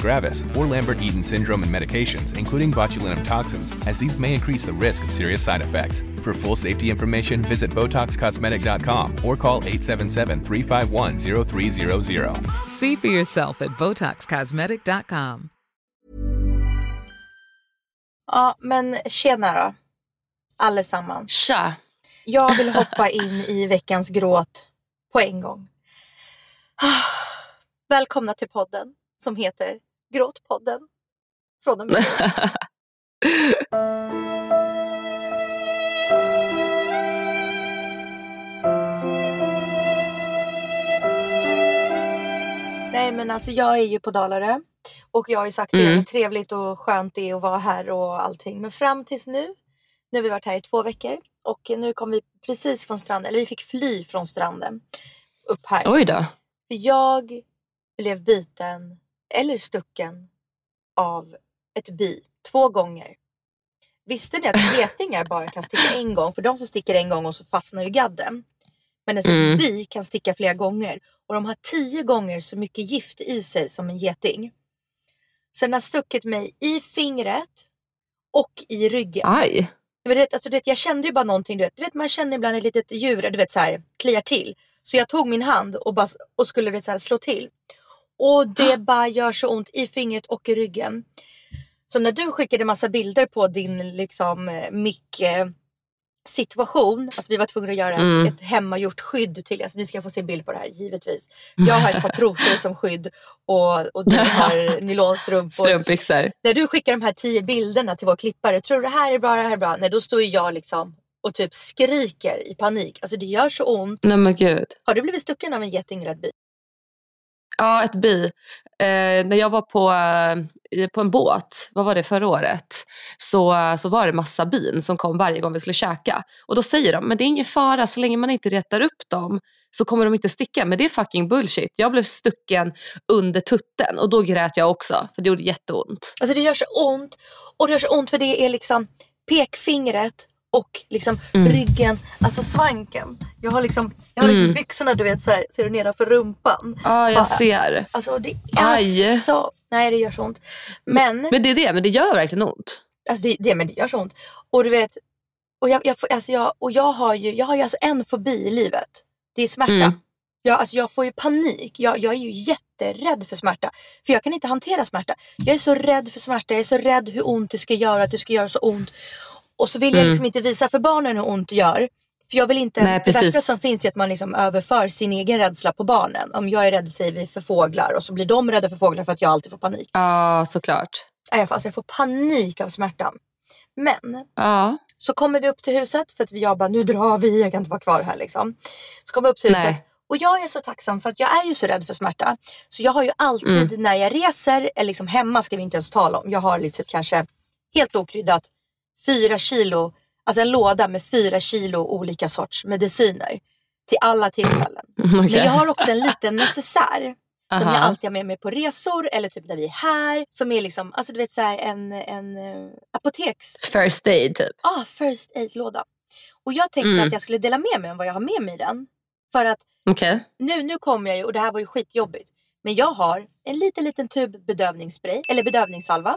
gravis, or Lambert-Eaton syndrome and medications, including botulinum toxins, as these may increase the risk of serious side effects. For full safety information, visit BotoxCosmetic.com or call 877-351-0300. See for yourself at BotoxCosmetic.com. Ja, men tjena då. Allesammans. Tja. Jag vill hoppa in i veckans gråt på en gång. Ah, välkomna till podden som heter Gråtpodden. Från och med. Nej men alltså jag är ju på Dalarö och jag har ju sagt Mm. det hur trevligt och skönt det är att vara här och allting. Men fram tills nu, nu har vi varit här i två veckor och nu kom vi precis från stranden, eller vi fick fly från stranden upp här. Oj då. För jag blev biten eller stucken av ett bi två gånger. Visste ni att getingar bara kan sticka en gång? För de som sticker en gång och så fastnar ju gadden. Men ett Mm. bi kan sticka flera gånger och de har tio gånger så mycket gift i sig som en geting. Så den har stuckit mig i fingret och i ryggen. Aj. Men det, alltså, du vet, jag kände ju bara någonting, du vet, du vet man känner ibland ett litet djur, du vet så här, kliar till. Så jag tog min hand och, bara, och skulle vet, så här, slå till. Och det bara gör så ont i fingret och i ryggen. Så när du skickade massa bilder på din liksom eh, mick eh, situation, alltså vi var tvungna att göra Mm. ett, hemmagjort skydd till, alltså ni ska få se bild på det här givetvis. Jag har ett par trosor som skydd och, och du har nylonstrumpor. Strumpbyxor. När du skickar de här tio bilderna till vår klippare, tror du det här är bra, det här är bra? Nej, då står ju jag liksom och typ skriker i panik. Alltså det gör så ont. Nej men gud. Har du blivit stucken av en geting eller ett bi? Ja, ett bi. Eh, när jag var på, eh, på en båt, vad var det förra året, så, så var det massa bin som kom varje gång vi skulle käka. Och då säger de, men det är ingen fara så länge man inte retar upp dem så kommer de inte sticka. Men det är fucking bullshit. Jag blev stucken under tutten och då grät jag också för det gjorde jätteont. Alltså det gör så ont. Och det gör så ont för det är liksom pekfingret och liksom Mm. ryggen, alltså svanken. Jag har liksom, jag har liksom Mm. byxorna du vet så här, ser du nedanför rumpan. Ja, jag Bara- ser. Alltså det är Aj. så, nej det gör så ont. Men Men det är det, men det gör verkligen ont. Alltså det, det, men det gör så ont. Och du vet, och jag, jag, alltså jag, och jag har ju, jag har ju alltså en fobi i livet. Det är smärta. Mm. Jag, alltså jag får ju panik. Jag, jag är ju jätterädd för smärta. För jag kan inte hantera smärta. Jag är så rädd för smärta. Jag är så rädd hur ont det ska göra. Att det ska göra så ont. Och så vill jag Mm. liksom inte visa för barnen hur ont det gör. För jag vill inte, Nej, det värsta som finns är att man liksom överför sin egen rädsla på barnen. Om jag är rädd säger vi, för fåglar och så blir de rädda för fåglar för att jag alltid får panik. Ja, såklart. Alltså jag får panik av smärtan. Men Ja. så kommer vi upp till huset för att jag bara nu drar vi, jag kan inte vara kvar här liksom. Så kommer vi upp till huset Nej. och jag är så tacksam för att jag är ju så rädd för smärta. Så jag har ju alltid Mm. när jag reser, eller liksom hemma ska vi inte ens tala om. Jag har liksom kanske helt okryddat fyra kilo alltså en låda med fyra kilo olika sorts mediciner till alla tillfällen. Okej. Men jag har också en liten necessär som Aha. jag alltid har med mig på resor eller typ när vi är här. Som är liksom, alltså du vet så här en, en eh, apoteks... First aid typ. Ah, first aid-låda. Och jag tänkte Mm. att jag skulle dela med mig om vad jag har med mig i den. För att Okej. nu, nu kommer jag ju, och det här var ju skitjobbigt. Men jag har en liten liten tub bedövningsspray, eller bedövningssalva.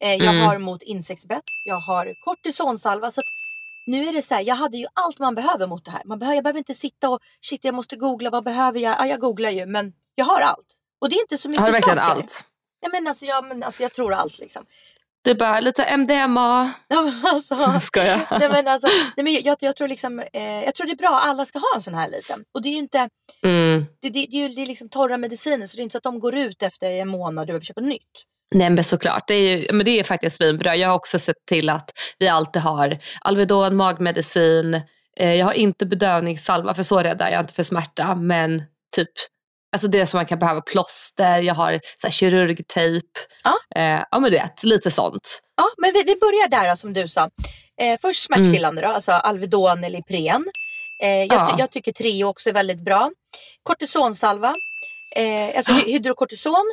Eh, jag Mm. har mot insektsbett, jag har kortisonsalva. Så nu är det så här, jag hade ju allt man behöver mot det här. Man behöver, jag behöver inte sitta och shit jag måste googla, vad behöver jag? Ja, jag googlar ju men jag har allt. Och det är inte så mycket Har du verkligen saker. allt? Nej, men alltså, jag, men alltså, jag tror allt liksom. Du bara lite MDMA. Alltså, Ska jag? nej, men alltså, nej, men jag, jag, tror liksom, eh, jag tror det är bra, alla ska ha en sån här liten. Och det är ju inte, Mm. det, det, det är ju det är liksom torra mediciner så det är inte så att de går ut efter en månad och du behöver köpa nytt. Nej men såklart, det är, ju, men det är faktiskt svinbra. Jag har också sett till att vi alltid har Alvedon, magmedicin. Eh, jag har inte bedövningssalva för så rädd är jag inte för smärta. Men typ alltså det som man kan behöva, plåster, jag har så här, kirurgtejp. Ja. Eh, ja men du vet, lite sånt. Ja, men vi, vi börjar där då, som du sa. Eh, först smärtstillande då, alltså Alvedon eller Ipren. Jag, Ja. jag tycker Treo också är väldigt bra. Kortisonsalva, eh, alltså hy- hydrokortison.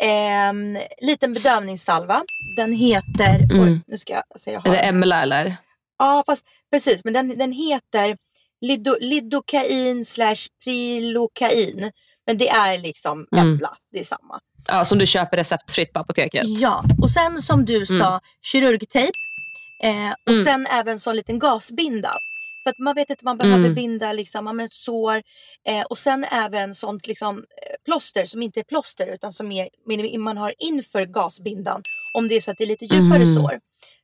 Eh, liten bedövningssalva. Den heter, Mm. oj, nu ska jag säga jag Är har det den. Emla eller? Ja, fast precis, men den, den heter lido, lidokain slash prilokain. Men det är liksom Mm. Det är samma. Ja, som du köper receptfritt på apoteket. Ja, och sen som du sa, kirurgtejp. Eh, och Mm. sen även så en liten gasbinda. För att man vet inte, man behöver Mm. binda liksom, men ett sår. Eh, och sen även sånt liksom, eh, plåster som inte är plåster utan som är, man har inför gasbindan. Om det är så att det är lite djupare Mm. sår.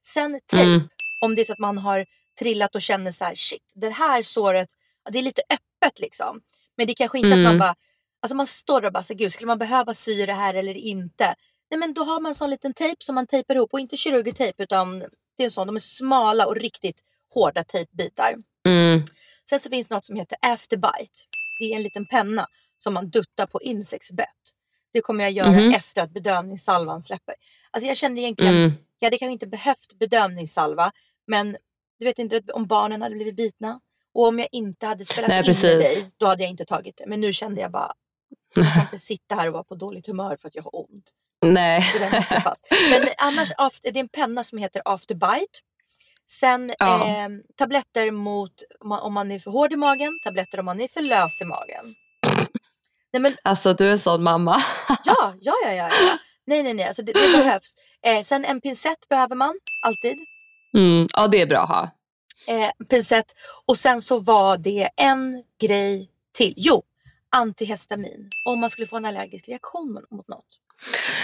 Sen tejp Mm. om det är så att man har trillat och känner så här, shit, det här såret, det är lite öppet liksom. Men det är kanske inte att man Mm. bara, alltså man står där och bara, så, gud skulle man behöva sy det här eller inte? Nej men då har man en sån liten tejp som man tejpar ihop och inte kirurgtejp utan det är en sån, de är smala och riktigt hårda tejpbitar. Mm. Sen så finns något som heter afterbite. Det är en liten penna som man duttar på insektsbett. Det kommer jag göra Mhm. efter att bedövningssalvan släpper. Alltså jag kände egentligen, Mm. jag hade kanske inte behövt bedövningssalva men du vet inte om barnen hade blivit bitna. Och om jag inte hade spelat Nej, in med precis. dig då hade jag inte tagit det. Men nu kände jag bara, jag kan inte sitta här och vara på dåligt humör för att jag har ont. Nej. Men annars, det är en penna som heter Afterbite. Sen Ja. eh, tabletter mot om man, är för hård i magen, tabletter om man är för lös i magen. Nej men Alltså du är en sån mamma. ja, ja, ja, ja. ja. Nej, nej, nej, alltså det, det behövs. Eh, sen en pincett behöver man alltid. Mm. Ja det är bra att ha. Eh, pincett. Och sen så var det en grej till. Jo, antihistamin. Om man skulle få en allergisk reaktion mot- mot något.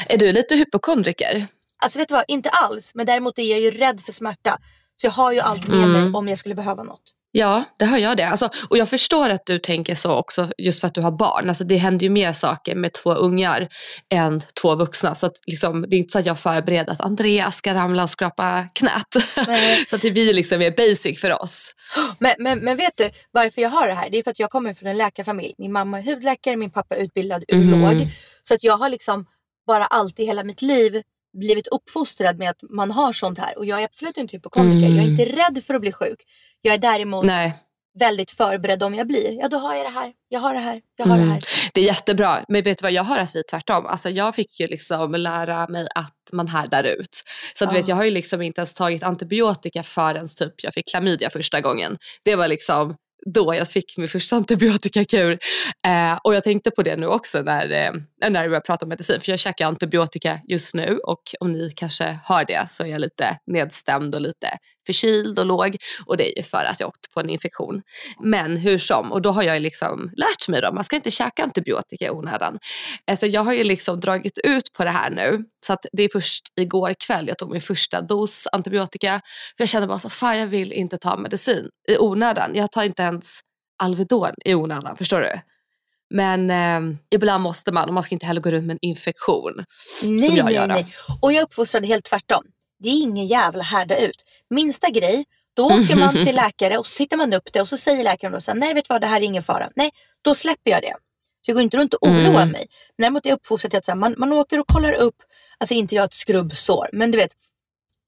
Är du lite hypokondriker? Alltså vet du vad, inte alls. Men däremot är jag ju rädd för smärta. Så jag har ju allt med Mm. mig om jag skulle behöva något. Ja, det har jag det. Alltså, och jag förstår att du tänker så också just för att du har barn. Alltså, det händer ju mer saker med två ungar än två vuxna. Så att, liksom, det är inte så att jag förbereder att Andreas ska ramla och skrapa knät. Så att det blir liksom mer basic för oss. Men, men, men vet du varför jag har det här? Det är för att jag kommer från en läkarfamilj. Min mamma är hudläkare, min pappa är utbildad urolog. Mhm. Så att jag har liksom bara alltid hela mitt liv blivit uppfostrad med att man har sånt här. Och jag är absolut inte hypokondriker. Mm. Jag är inte rädd för att bli sjuk. Jag är däremot Nej, väldigt förberedd om jag blir. Ja då har jag det här, jag har det här, jag har Mm. det här. det är jättebra. Men vet du vad, jag har att vi är tvärtom. Alltså, jag fick ju liksom lära mig att man härdar ut. Så att, Ja. vet, jag har ju liksom inte ens tagit antibiotika förrän typ jag fick klamydia första gången. Det var liksom då jag fick min första antibiotikakur. Eh, och jag tänkte på det nu också när, eh, när vi började prata om medicin. För jag käkar antibiotika just nu och om ni kanske hör det så är jag lite nedstämd och lite förkyld och låg. Och det är ju för att jag åkt på en infektion. Men hur som, och då har jag ju liksom lärt mig då, man ska inte käka antibiotika i onödan. Alltså jag har ju liksom dragit ut på det här nu. Så att det är först igår kväll jag tog min första dos antibiotika. För jag kände bara så, fan jag vill inte ta medicin i onödan. Jag tar inte ens Alvedon i onödan, förstår du? Men eh, ibland måste man och man ska inte heller gå runt med en infektion. Nej, som jag nej, nej. Och jag är uppfostrad helt tvärtom. Det är ingen jävla härda ut. Minsta grej, då åker man till läkare och så tittar man upp det och så säger läkaren då så här, nej vet du vad det här är ingen fara. Nej, då släpper jag det. Så jag går inte runt och oroar Mm. mig. Men däremot är jag uppfostrad till att så här, man, man åker och kollar upp, alltså inte jag har ett skrubbsår, men du vet,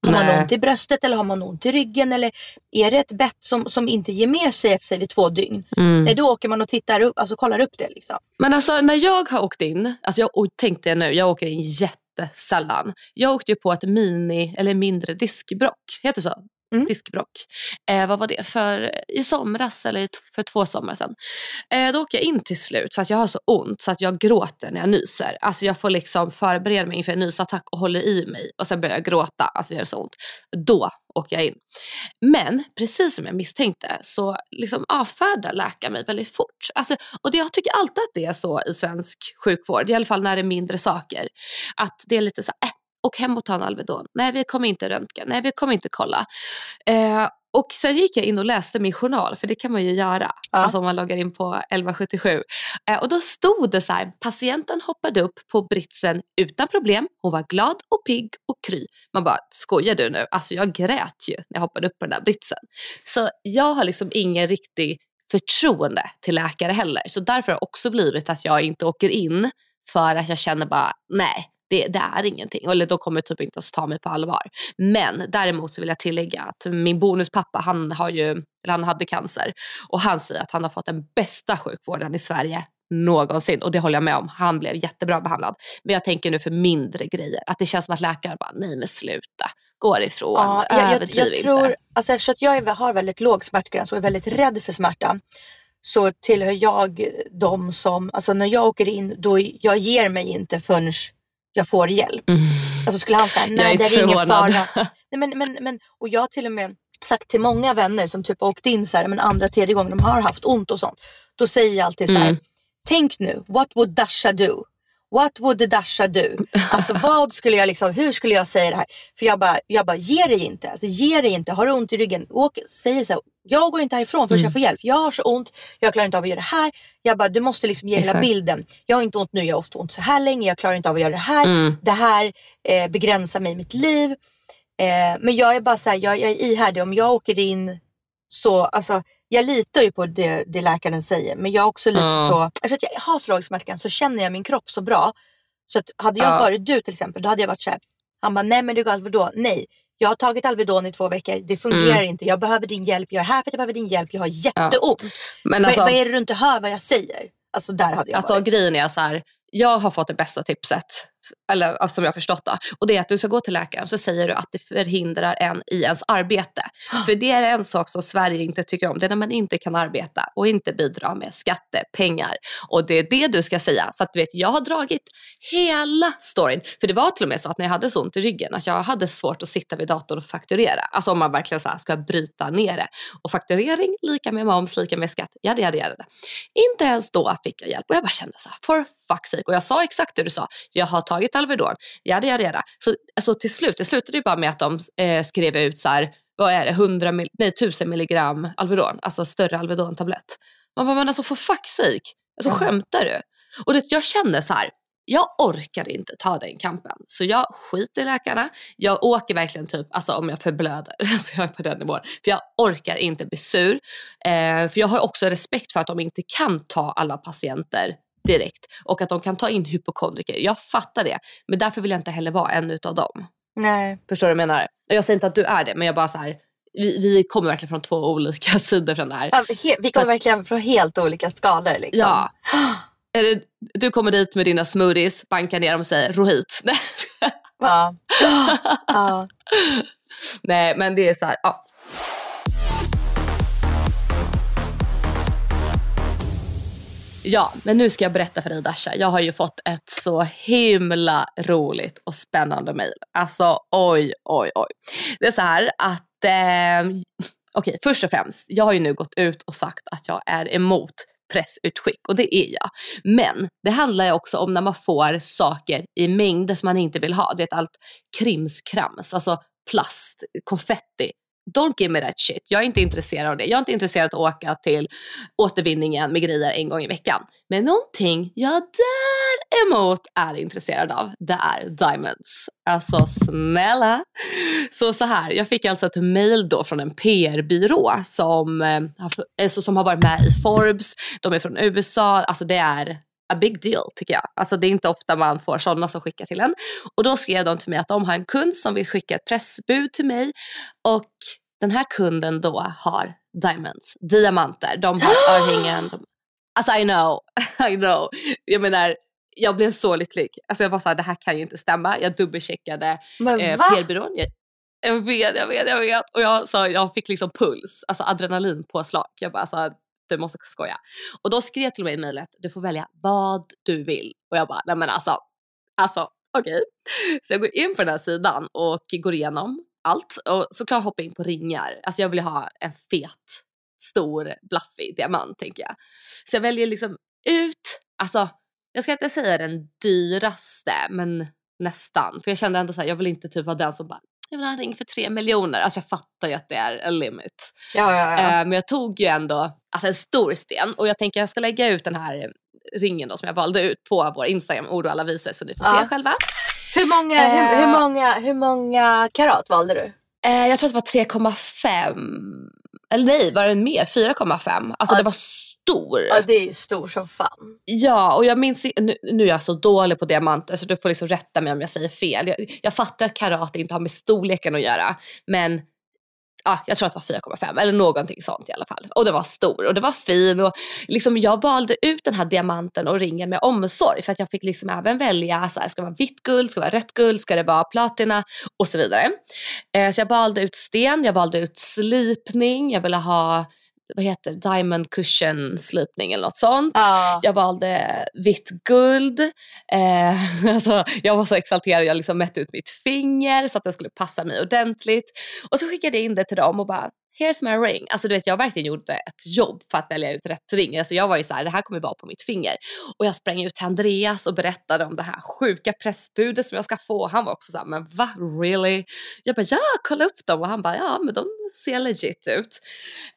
Har man Nej. ont i bröstet eller har man ont i ryggen? Eller är det ett bett som, som inte ger med sig efter sig vid två dygn? Mm. Nej, då åker man och tittar upp, alltså kollar upp det. Liksom. Men alltså när jag har åkt in, alltså jag tänkte nu, jag åker in jättesällan. Jag åkte ju på ett mini eller mindre diskbrock, heter det så? Mm. Diskbrock. Eh, vad var det? För i somras eller för två somrar sedan. Eh, då åker jag in till slut för att jag har så ont så att jag gråter när jag nyser. Alltså jag får liksom förbereda mig inför en nysattack och håller i mig och sen börjar jag gråta. Alltså det gör så ont. Då åker jag in. Men precis som jag misstänkte så liksom avfärdar läkaren mig väldigt fort. Alltså, och det, jag tycker alltid att det är så i svensk sjukvård, i alla fall när det är mindre saker. Att det är lite så här, äh, åk hem och ta en Alvedon. Nej vi kommer inte röntga, nej vi kommer inte kolla. Eh, och sen gick jag in och läste min journal, för det kan man ju göra. Ja. Alltså om man loggar in på 1177. Eh, och då stod det så här, patienten hoppade upp på britsen utan problem. Hon var glad och pigg och kry. Man bara, skojar du nu? Alltså jag grät ju när jag hoppade upp på den där britsen. Så jag har liksom ingen riktig förtroende till läkare heller. Så därför har det också blivit att jag inte åker in för att jag känner bara, nej. Det, det är ingenting. Eller de kommer typ inte ens ta mig på allvar. Men däremot så vill jag tillägga att min bonuspappa han, har ju, eller han hade cancer. Och han säger att han har fått den bästa sjukvården i Sverige någonsin. Och det håller jag med om. Han blev jättebra behandlad. Men jag tänker nu för mindre grejer. Att det känns som att läkare bara, nej men sluta. Gå ifrån. Ja, jag, jag, jag inte. tror, alltså eftersom jag har väldigt låg smärtgräns och är väldigt rädd för smärta så tillhör jag de som, alltså när jag åker in, då jag ger mig inte förrän jag får hjälp. Mm. Alltså skulle han säga, nej det är ingen fara. Nej, men, men, men, och jag har till och med sagt till många vänner som typ har åkt in så här, men andra, tredje gången de har haft ont och sånt. Då säger jag alltid så här, Mm. tänk nu, what would Dasha do? What would Dasha do? Alltså vad skulle jag liksom, hur skulle jag säga det här? För jag bara, jag bara ge dig inte. Alltså, ge dig inte. Har du ont i ryggen, åk, säg så här, jag går inte härifrån förrän Mm. jag får hjälp. Jag har så ont, jag klarar inte av att göra det här. Jag bara, du måste liksom ge hela bilden. Jag har inte ont nu, jag har haft ont så här länge. Jag klarar inte av att göra det här. Mm. Det här eh, begränsar mig i mitt liv. Eh, men jag är bara så här, jag, jag är ihärdig. Om jag åker in så, alltså jag litar ju på det, det läkaren säger. Men jag är också lite Ja. så, eftersom jag har så låg smärtgräns så känner jag min kropp så bra. Så att hade jag Ja. varit du till exempel, då hade jag varit så här. Han bara, nej men du går Alvedon. Nej, jag har tagit Alvedon i två veckor. Det fungerar Mm. inte. Jag behöver din hjälp. Jag är här för att jag behöver din hjälp. Jag har jätteont. Men alltså, vad, vad är det du inte hör vad jag säger? Alltså där hade jag Alltså varit. grejen är så här, jag har fått det bästa tipset, eller som jag har förstått det. Och det är att du ska gå till läkaren så säger du att det förhindrar en i ens arbete. För det är en sak som Sverige inte tycker om, det är när man inte kan arbeta och inte bidra med skattepengar. Och det är det du ska säga. Så att du vet, jag har dragit hela storyn. För det var till och med så att när jag hade så ont i ryggen att jag hade svårt att sitta vid datorn och fakturera. Alltså om man verkligen så ska bryta ner det. Och fakturering lika med moms, lika med skatt. Ja, det, det, det. Inte ens då fick jag hjälp och jag bara kände så här, for fuck's sake. Och jag sa exakt det du sa, jag har tagit Alvedon, jada jada jada. Så alltså, till slut, det slutade ju bara med att de eh, skrev ut så här, vad är det, 100 mil, nej, 1000 milligram Alvedon, alltså större Alvedon-tablett. Man bara, men alltså for fuck's sake, alltså Mm. skämtar du? Och det, jag kände så här, jag orkar inte ta den kampen. Så jag skiter i läkarna. Jag åker verkligen typ, alltså om jag förblöder. Alltså jag är på den nivån. För jag orkar inte bli sur. Eh, för jag har också respekt för att de inte kan ta alla patienter direkt. Och att de kan ta in hypokondriker. Jag fattar det. Men därför vill jag inte heller vara en utav dem. Nej. Förstår du vad jag menar? Jag säger inte att du är det, men jag bara så här. Vi, vi kommer verkligen från två olika sidor från det här. Ja, he- vi kommer verkligen från helt olika skalor. Liksom. Ja. Det, du kommer dit med dina smoothies, bankar ner dem och säger rohit. Ja. ja. Nej men det är så här, ja. Ja, men nu ska jag berätta för dig Dasha. Jag har ju fått ett så himla roligt och spännande mejl. Alltså oj, oj, oj. Det är så här att, eh, okej först och främst, jag har ju nu gått ut och sagt att jag är emot pressutskick och det är jag. Men det handlar ju också om när man får saker i mängder som man inte vill ha. Du vet allt krimskrams, alltså plast, konfetti. Don't give me that shit. Jag är inte intresserad av det. Jag är inte intresserad av att åka till återvinningen med grejer en gång i veckan. Men någonting jag däremot är intresserad av, det är diamonds. Alltså snälla. Så så här, jag fick alltså ett mail då från en PR-byrå som, eh, alltså, som har varit med i Forbes. De är från USA. Alltså det är a big deal tycker jag. Alltså det är inte ofta man får sådana som skickar till en. Och då skrev de till mig att de har en kund som vill skicka ett pressbud till mig och den här kunden då har diamonds, diamanter. De har örhängen. De... Alltså I know, I know. Jag menar, jag blev så lycklig. Alltså jag var såhär, det här kan ju inte stämma. Jag dubbelcheckade eh, PR-byrån. Jag, jag vet, jag vet, jag vet. Och jag, så, jag fick liksom puls, alltså adrenalinpåslag. Jag bara, alltså, du måste skoja. Och då skrev till mig i mejlet, du får välja vad du vill. Och jag bara, nej men alltså, alltså okej. Okay. Så jag går in på den här sidan och går igenom allt och såklart hoppar in på ringar. Alltså jag vill ha en fet, stor, blaffig diamant tänker jag. Så jag väljer liksom ut, alltså jag ska inte säga den dyraste men nästan. För jag kände ändå såhär, jag vill inte typ vara den som bara jag vill ha en ring för tre miljoner. Alltså jag fattar ju att det är en limit. Ja, ja, ja. Eh, men jag tog ju ändå alltså en stor sten och jag tänker jag ska lägga ut den här ringen då som jag valde ut på vår Instagram, ord och alla visor så ni får se själva. Hur många, eh, hur, hur, många, hur många karat valde du? Eh, jag tror att det var 3,5. Eller nej, var det mer? 4,5. Alltså det var stor. Ja det är ju stor som fan. Ja och jag minns, nu, nu är jag så dålig på diamanter så du får liksom rätta mig om jag säger fel. Jag, jag fattar att karat inte har med storleken att göra men ja, jag tror att det var 4,5 eller någonting sånt i alla fall. Och det var stor och det var fin och liksom jag valde ut den här diamanten och ringen med omsorg för att jag fick liksom även välja så här, ska det vara vitt guld, ska det vara rött guld, ska det vara platina och så vidare. Eh, så jag valde ut sten, jag valde ut slipning, jag ville ha vad heter diamond cushion slipning eller något sånt. Ja. Jag valde vitt guld. Eh, alltså, jag var så exalterad, jag liksom mätte ut mitt finger så att den skulle passa mig ordentligt. Och så skickade jag in det till dem och bara here's my ring. Alltså du vet jag verkligen gjorde ett jobb för att välja ut rätt ring. Alltså jag var ju så här, det här kommer vara på mitt finger. Och jag sprang ut till Andreas och berättade om det här sjuka pressbudet som jag ska få. Han var också så här, men va really? Jag bara ja, kolla upp dem och han bara ja men de ser legit ut.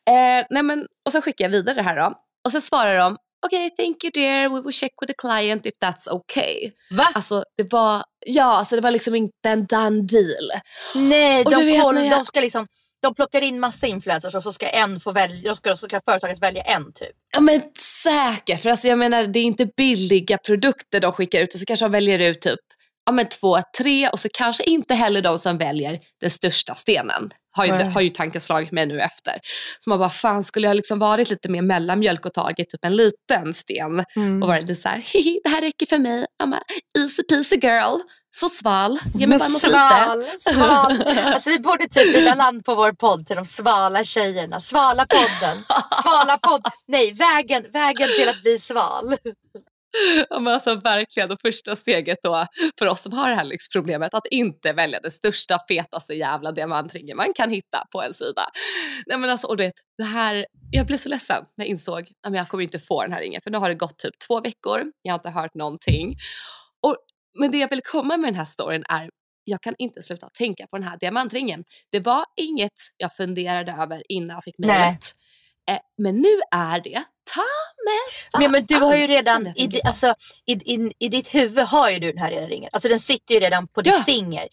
Eh, nej men och så skickade jag vidare det här då. Och sen svarar de okej okay, thank you dear, we will check with the client if that's okay. Va? Alltså det var, ja alltså det var liksom inte en done deal. Nej, de, koll, jag... de ska liksom de plockar in massa influencers och så ska en få välja, ska, så ska företaget välja en typ. Ja men säkert, för alltså jag menar det är inte billiga produkter de skickar ut och så kanske de väljer ut typ ja, men två, tre och så kanske inte heller de som väljer den största stenen. Har ju, har ju tanken slagit mig nu efter. Så man bara, fan skulle jag liksom varit lite mer mellanmjölk och tagit typ en liten sten mm. och varit lite såhär, det här räcker för mig, I'm a easy peasy girl. Så sval, ge mig bara något sval, litet. Sval. Alltså vi borde typ byta namn på vår podd till de svala tjejerna. Svala podden. Svala podd. Nej, vägen, vägen till att bli sval. Ja men alltså verkligen, och första steget då för oss som har det här lyxproblemet att inte välja den största fetaste jävla diamantringen man kan hitta på en sida. Nej men alltså och det, det här, jag blev så ledsen när jag insåg att jag kommer inte få den här ringen för nu har det gått typ två veckor, jag har inte hört någonting. Och, men det jag vill komma med den här storyn är jag kan inte sluta tänka på den här diamantringen. Det var inget jag funderade över innan jag fick mejlet. Eh, men nu är det ta mig men, men du har ju redan, i, alltså, i, i, i ditt huvud har ju du den här ringen. Alltså den sitter ju redan på ditt ja. finger.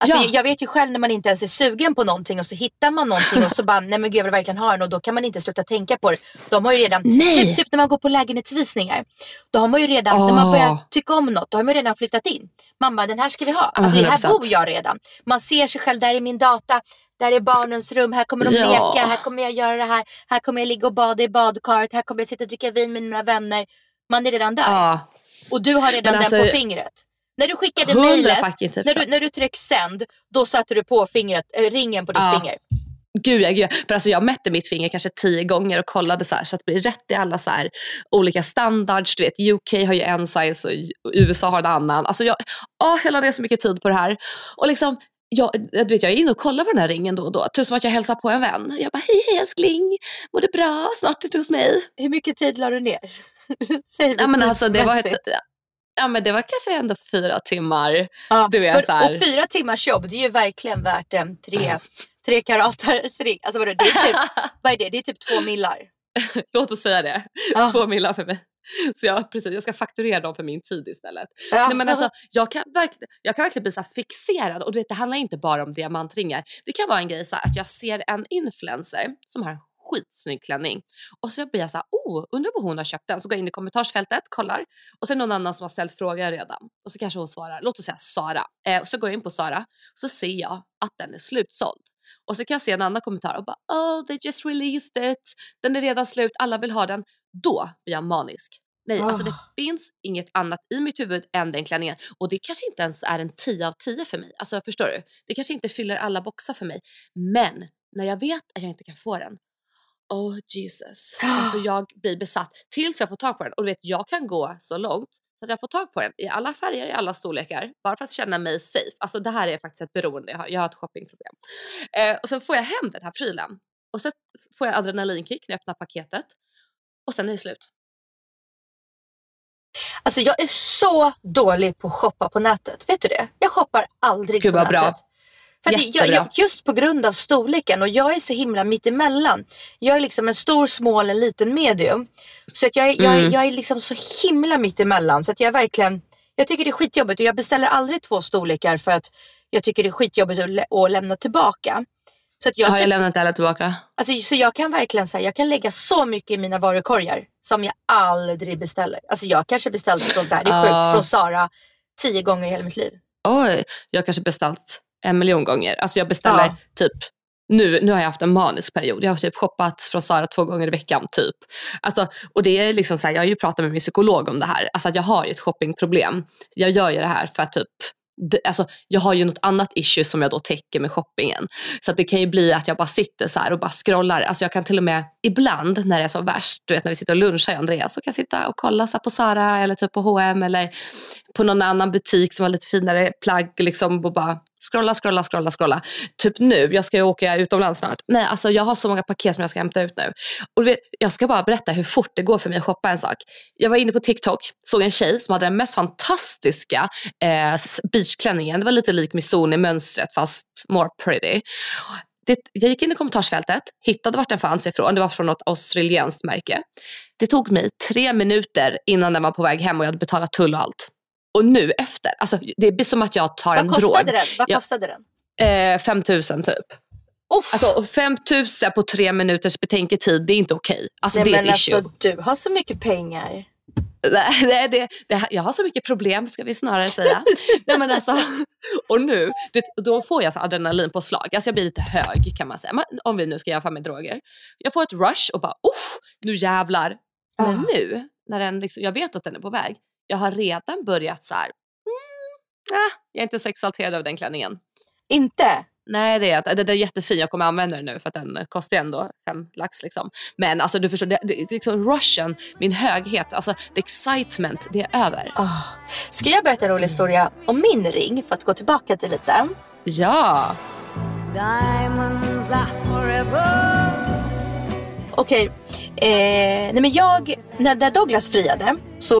Alltså, ja. Jag vet ju själv när man inte ens är sugen på någonting och så hittar man någonting och så bara nej men gud jag vill verkligen ha den och då kan man inte sluta tänka på det. De har ju redan, typ, typ när man går på lägenhetsvisningar. Då har man ju redan, oh. när man börjar tycka om något, då har man ju redan flyttat in. Mamma den här ska vi ha. Alltså 100%. här bor jag redan. Man ser sig själv, där är min data, där är barnens rum, här kommer de ja. leka, här kommer jag göra det här, här kommer jag ligga och bada i badkaret, här kommer jag sitta och dricka vin med mina vänner. Man är redan där. Ja. Och du har redan alltså, den på fingret. När du skickade mejlet, när, du, när du tryckte sänd, då satte du på fingret, äh, ringen på ditt ja. finger. Gud, ja, gud. För alltså jag mätte mitt finger kanske tio gånger och kollade så, här, så att det blir rätt i alla så här, olika standards. Du vet, UK har ju en size och USA har en annan. Alltså jag, åh, jag la ner så mycket tid på det här. Och liksom, jag, du vet, jag är inne och kollar på den här ringen då och då. Typ som att jag hälsar på en vän. Jag bara, hej hej älskling, mår det bra? Snart är du hos mig. Hur mycket tid la du ner? Säg ja, men alltså, det var ett, ja men det var kanske ändå fyra timmar. Ja, du vet, så här. Och fyra timmars jobb, det är ju verkligen värt en tre, tre karaters ring. Alltså vadå, det är typ, vad är det? Det är typ två millar. Låt oss säga det. Ja. Två millar för mig. Så jag, precis, jag ska fakturera dem för min tid istället. Ja. Nej, men alltså, jag, kan verkligen, jag kan verkligen bli så fixerad och du vet, det handlar inte bara om diamantringar. Det kan vara en grej så här, att jag ser en influencer som har skitsnygg klänning. Och så blir jag så här, oh, undrar vad hon har köpt den. Så går jag in i kommentarsfältet, kollar och så är det någon annan som har ställt frågor redan. Och så kanske hon svarar, låt oss säga Sara. Eh, och så går jag in på Sara och så ser jag att den är slutsåld. Och så kan jag se en annan kommentar och bara oh they just released it, den är redan slut, alla vill ha den. Då blir jag manisk. Nej, oh. alltså det ah. finns inget annat i mitt huvud än den klänningen. Och det kanske inte ens är en 10 av 10 för mig. Alltså förstår du? Det kanske inte fyller alla boxar för mig. Men när jag vet att jag inte kan få den. Oh Jesus. Alltså jag blir besatt tills jag får tag på den. Och du vet jag kan gå så långt så att jag får tag på den i alla färger, i alla storlekar. Bara för att känna mig safe. Alltså det här är faktiskt ett beroende jag har. Jag har ett shoppingproblem. Eh, och sen får jag hem den här prylen. Och sen får jag adrenalinkick när jag öppnar paketet. Och sen är det slut. Alltså jag är så dålig på att shoppa på nätet. Vet du det? Jag shoppar aldrig Gud, på nätet. Bra. För jag, jag, just på grund av storleken och jag är så himla mittemellan. Jag är liksom en stor, smal, en liten medium. Så att jag, jag, mm. jag är liksom så himla mittemellan så att jag verkligen, jag tycker det är skitjobbigt och jag beställer aldrig två storlekar för att jag tycker det är skitjobbigt att, lä att lämna tillbaka. Så att jag har jag lämnat alla tillbaka? Alltså, så jag kan verkligen säga, jag kan lägga så mycket i mina varukorgar som jag aldrig beställer. Alltså jag kanske beställt sånt där, det är sjukt, från Sara tio gånger i hela mitt liv. Oj, jag kanske beställt en miljon gånger. Alltså jag beställer ja. typ nu, nu har jag haft en manisk period. Jag har typ shoppat från Sara två gånger i veckan typ. Alltså, och det är liksom så här, jag har ju pratat med min psykolog om det här. Alltså att jag har ju ett shoppingproblem. Jag gör ju det här för att typ alltså, jag har ju något annat issue som jag då täcker med shoppingen. Så att det kan ju bli att jag bara sitter så och bara scrollar. Alltså jag kan till och med ibland när det är som värst, du vet när vi sitter och lunchar jag och Andreas, så kan jag sitta och kolla så på Sara eller typ på H&M eller på någon annan butik som har lite finare plagg liksom och bara Scrolla, scrolla, scrolla, scrolla. Typ nu, jag ska ju åka utomlands snart. Nej, alltså jag har så många paket som jag ska hämta ut nu. Och vet, jag ska bara berätta hur fort det går för mig att shoppa en sak. Jag var inne på TikTok, såg en tjej som hade den mest fantastiska eh, beachklänningen. Det var lite lik Missoni mönstret fast more pretty. Det, jag gick in i kommentarsfältet, hittade vart den fanns ifrån. Det var från något australienskt märke. Det tog mig tre minuter innan den var på väg hem och jag hade betalat tull och allt. Och nu efter, alltså det blir som att jag tar Vad en kostade drog. Den? Vad kostade den? Eh, 5000 typ. Uff. Alltså 5000 på tre minuters betänketid, det är inte okej. Okay. Alltså, Nej, det är men alltså, du har så mycket pengar. Nej, det, det, jag har så mycket problem ska vi snarare säga. Nej, men alltså, och nu, det, då får jag så adrenalin på slag. Alltså jag blir lite hög kan man säga. om vi nu ska jämföra med droger. Jag får ett rush och bara, uff, nu jävlar. Men ah. nu, när den liksom, jag vet att den är på väg, jag har redan börjat så här, mm, äh, jag är inte så exalterad av den klänningen. Inte? Nej det är inte. Den är jättefin, jag kommer använda den nu för att den kostar ju ändå fem lax liksom. Men alltså du förstår, det, det, liksom rushen, min höghet, alltså the excitement, det är över. Oh. Ska jag berätta en rolig historia om min ring för att gå tillbaka till lite? Ja! Okej, okay. eh, nej men jag, när Douglas friade så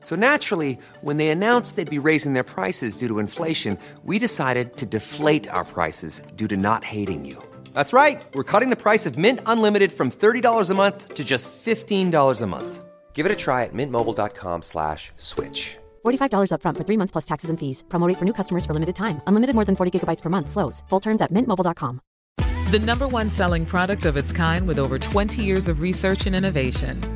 So naturally, when they announced they'd be raising their prices due to inflation, we decided to deflate our prices due to not hating you. That's right. We're cutting the price of Mint Unlimited from $30 a month to just $15 a month. Give it a try at mintmobile.com slash switch. $45 up front for three months plus taxes and fees. Promo for new customers for limited time. Unlimited more than 40 gigabytes per month. Slows. Full terms at mintmobile.com. The number one selling product of its kind with over 20 years of research and innovation.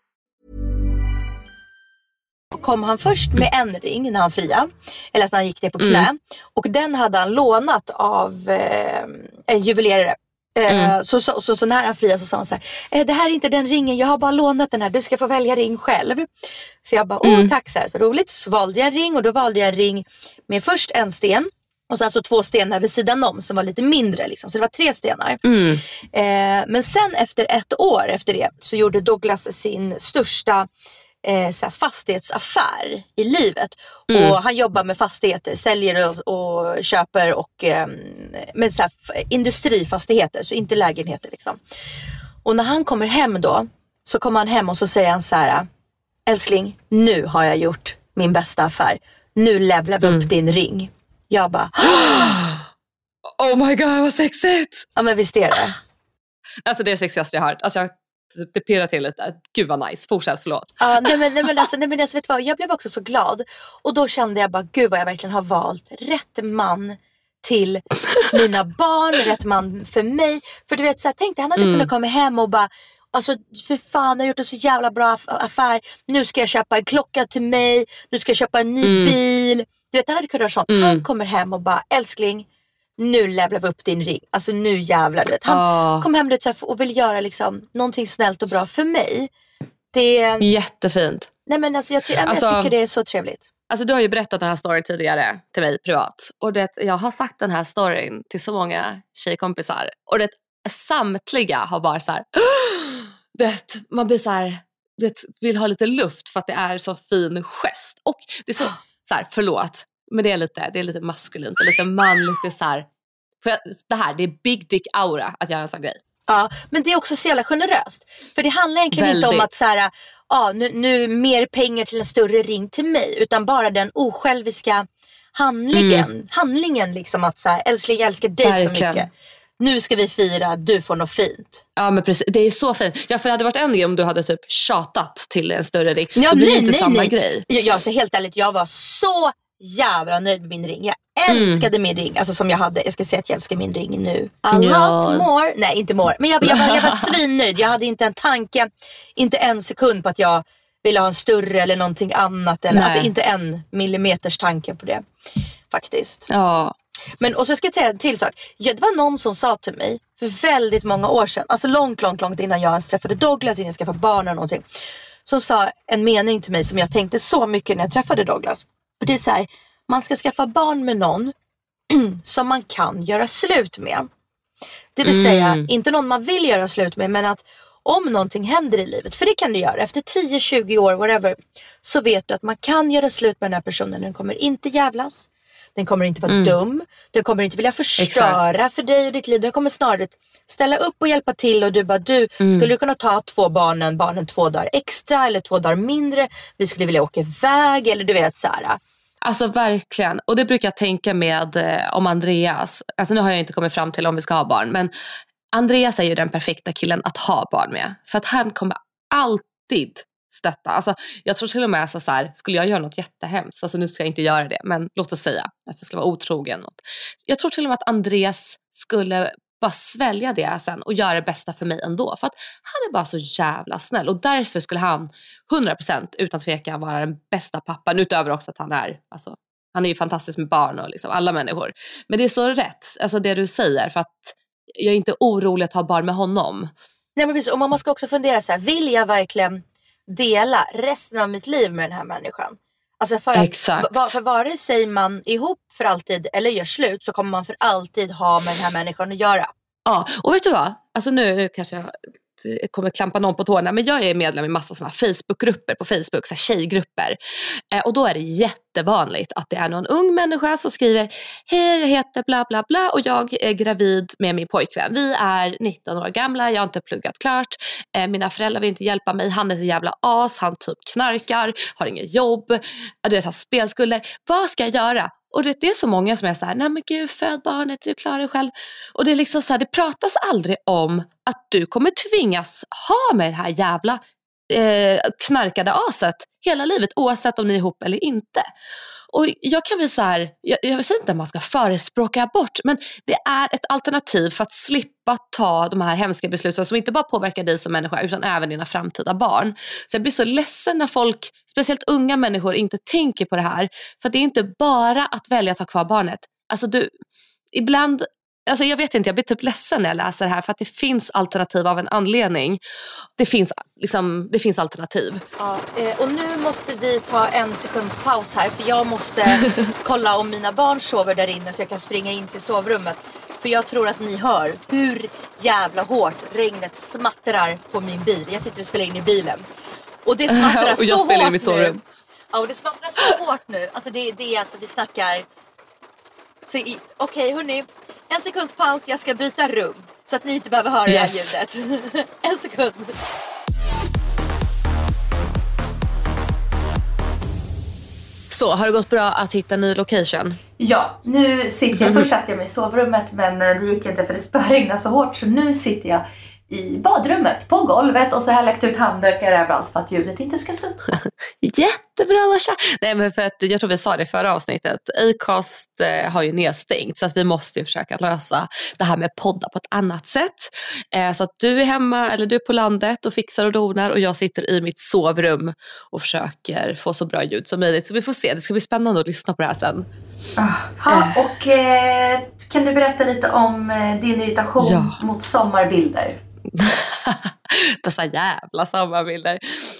kom han först med en ring när han fria, eller att han gick ner på knä. Mm. Och den hade han lånat av eh, en juvelerare. Eh, Mm. så, så, så, så när han friade så sa han så här, eh, det här är inte den ringen, jag har bara lånat den här, du ska få välja ring själv. Så jag bara, åh Mm. tack så, här, så roligt. Så valde jag en ring och då valde jag en ring med först en sten och sen så två stenar vid sidan om som var lite mindre. Liksom. Så det var tre stenar. Mm. Eh, men sen efter ett år efter det så gjorde Douglas sin största eh, så fastighetsaffär i livet. Mm. Och han jobbar med fastigheter, säljer och, och köper och eh, med så industrifastigheter, så inte lägenheter liksom. Och när han kommer hem då så kommer han hem och så säger han så här älskling nu har jag gjort min bästa affär. Nu levlar vi upp din ring. Jag bara, Oh my god vad sexigt! ja men visst är det. Alltså det är det sexigaste jag har hört. Alltså jag det pirrar till lite. Gud vad nice. Fortsätt, förlåt. Ja, nej, men, nej, men alltså, nej, men alltså, vet du vad? Jag blev också så glad. Och då kände jag bara, gud vad jag verkligen har valt rätt man till mina barn, rätt man för mig. För du vet, så här, tänk dig, han hade kunnat komma hem och bara, alltså för fan jag har gjort en så jävla bra aff- affär. Nu ska jag köpa en klocka till mig, nu ska jag köpa en ny bil. Du vet, han hade kunnat göra sånt. Han kommer hem och bara, älskling, nu levlar vi upp din ring. Alltså nu jävlar. Du vet. Han Ah. kom hem här, och vill göra liksom, någonting snällt och bra för mig. Det, Jättefint. Nej men alltså jag, ty- Alltså- jag tycker det är så trevligt. Alltså du har ju berättat den här storyn tidigare till mig privat. Och det, jag har sagt den här storyn till så många tjejkompisar. Och det, samtliga har bara så här, det, man blir så här, det, vill ha lite luft för att det är så fin gest. Och det är så, så här, förlåt, men det är lite, det är lite maskulint och lite manligt. Det, är så här, för det här, det är big dick aura att göra en sån grej. Ja, men det är också så jävla generöst. För det handlar egentligen inte om Väldigt. att så här, ja, nu, nu mer pengar till en större ring till mig. Utan bara den osjälviska handlingen. Handlingen liksom att så här, älskling jag älskar dig Verkligen. så mycket. Nu ska vi fira, du får något fint. Ja men precis, det är så fint. Ja för det hade varit en grej om du hade typ tjatat till en större ring. Ja, Då blir det nej, inte nej, samma nej. grej. Jag, så helt ärligt, jag var så jävla nöjd med min ring. Jag älskade min ring, alltså som jag hade. Jag ska säga att jag älskar min ring nu. A Ja. lot more. Nej inte more. Men jag, jag, var, jag var svinnöjd. Jag hade inte en tanke, inte en sekund på att jag ville ha en större eller någonting annat. Eller, Nej. alltså inte en millimeters tanke på det. Faktiskt. Ja. Men och så ska jag säga en till sak. Ja, det var någon som sa till mig för väldigt många år sedan, alltså långt, långt, långt innan jag ens träffade Douglas, innan jag skaffade barn eller någonting. Som sa en mening till mig som jag tänkte så mycket när jag träffade Douglas. Och det är så här, man ska skaffa barn med någon som man kan göra slut med. Det vill säga, inte någon man vill göra slut med men att om någonting händer i livet, för det kan du göra efter 10-20 år, whatever, så vet du att man kan göra slut med den här personen. Den kommer inte jävlas, den kommer inte vara dum, den kommer inte vilja förstöra för dig och ditt liv. Den kommer snarare ställa upp och hjälpa till och du bara du, skulle du kunna ta två barnen, barnen två dagar extra eller två dagar mindre, vi skulle vilja åka iväg eller du vet så här. Alltså verkligen. Och det brukar jag tänka med eh, om Andreas. Alltså nu har jag inte kommit fram till om vi ska ha barn. Men Andreas är ju den perfekta killen att ha barn med. För att han kommer alltid stötta. Alltså, jag tror till och med så, så här, skulle jag göra något jättehemskt, alltså nu ska jag inte göra det, men låt oss säga att jag skulle vara otrogen. Något. Jag tror till och med att Andreas skulle bara svälja det sen och göra det bästa för mig ändå. För att han är bara så jävla snäll och därför skulle han 100% utan tvekan vara den bästa pappan. Utöver också att han är, alltså, han är ju fantastisk med barn och liksom alla människor. Men det är så rätt, alltså det du säger, för att jag är inte orolig att ha barn med honom. Nej men precis, och man ska också fundera så här, vill jag verkligen dela resten av mitt liv med den här människan. Alltså för, att, Exakt. va- för vare sig man är ihop för alltid eller gör slut så kommer man för alltid ha med den här människan att göra. Ja, och vet du vad? Alltså nu kanske jag Eh, kommer klampa någon på tårna men jag är medlem i massa sådana Facebookgrupper på Facebook, så här tjejgrupper. Eh, och då är det jättevanligt att det är någon ung människa som skriver Hej jag heter bla bla bla och jag är gravid med min pojkvän. Vi är 19 år gamla, jag har inte pluggat klart. Eh, mina föräldrar vill inte hjälpa mig, han är ett jävla as, han typ knarkar, har inget jobb, eh, du vet, har spelskulder. Vad ska jag göra? Och det, är så många som är så här, nej men gud föd barnet, du klarar dig själv. Och det är liksom så här, det pratas aldrig om att du kommer tvingas ha med det här jävla eh, knarkade aset hela livet oavsett om ni är ihop eller inte. Och jag kan bli så här, jag, jag säger inte att man ska förespråka abort men det är ett alternativ för att slippa ta de här hemska besluten som inte bara påverkar dig som människa utan även dina framtida barn. Så jag blir så ledsen när folk, speciellt unga människor, inte tänker på det här. För det är inte bara att välja att ha kvar barnet. Alltså du, ibland Alltså jag vet inte, jag blir typ ledsen när jag läser det här för att det finns alternativ av en anledning. Det finns, liksom, det finns alternativ. Ja, eh, och nu måste vi ta en sekunds paus här för jag måste kolla om mina barn sover där inne så jag kan springa in till sovrummet. För jag tror att ni hör hur jävla hårt regnet smattrar på min bil. Jag sitter och spelar in i bilen. Och det smattrar Och jag så spelar in hårt mitt nu. sovrum. Ja, och det smattrar så hårt nu. Alltså det, det är alltså, vi snackar... Okej hörni, en sekunds paus. Jag ska byta rum. Så att ni inte behöver höra Yes. det här ljudet. en sekund. Så, har det gått bra att hitta en ny location? Ja, nu sitter jag, först satt jag mig i sovrummet men eh, det gick inte för det spöregnade så hårt så nu sitter jag i badrummet på golvet och så har jag lagt ut handdukar överallt för att ljudet inte ska sluta. Jättebra Lasha! Nej men för att jag tror vi sa det i förra avsnittet, Acast eh, har ju nedstängt så att vi måste ju försöka lösa det här med podda på ett annat sätt. Eh, så att du är hemma eller du är på landet och fixar och donar och jag sitter i mitt sovrum och försöker få så bra ljud som möjligt. Så vi får se, det ska bli spännande att lyssna på det här sen. Ja, och eh, kan du berätta lite om eh, din irritation Ja. mot sommarbilder? Dessa jävla sommarbilder.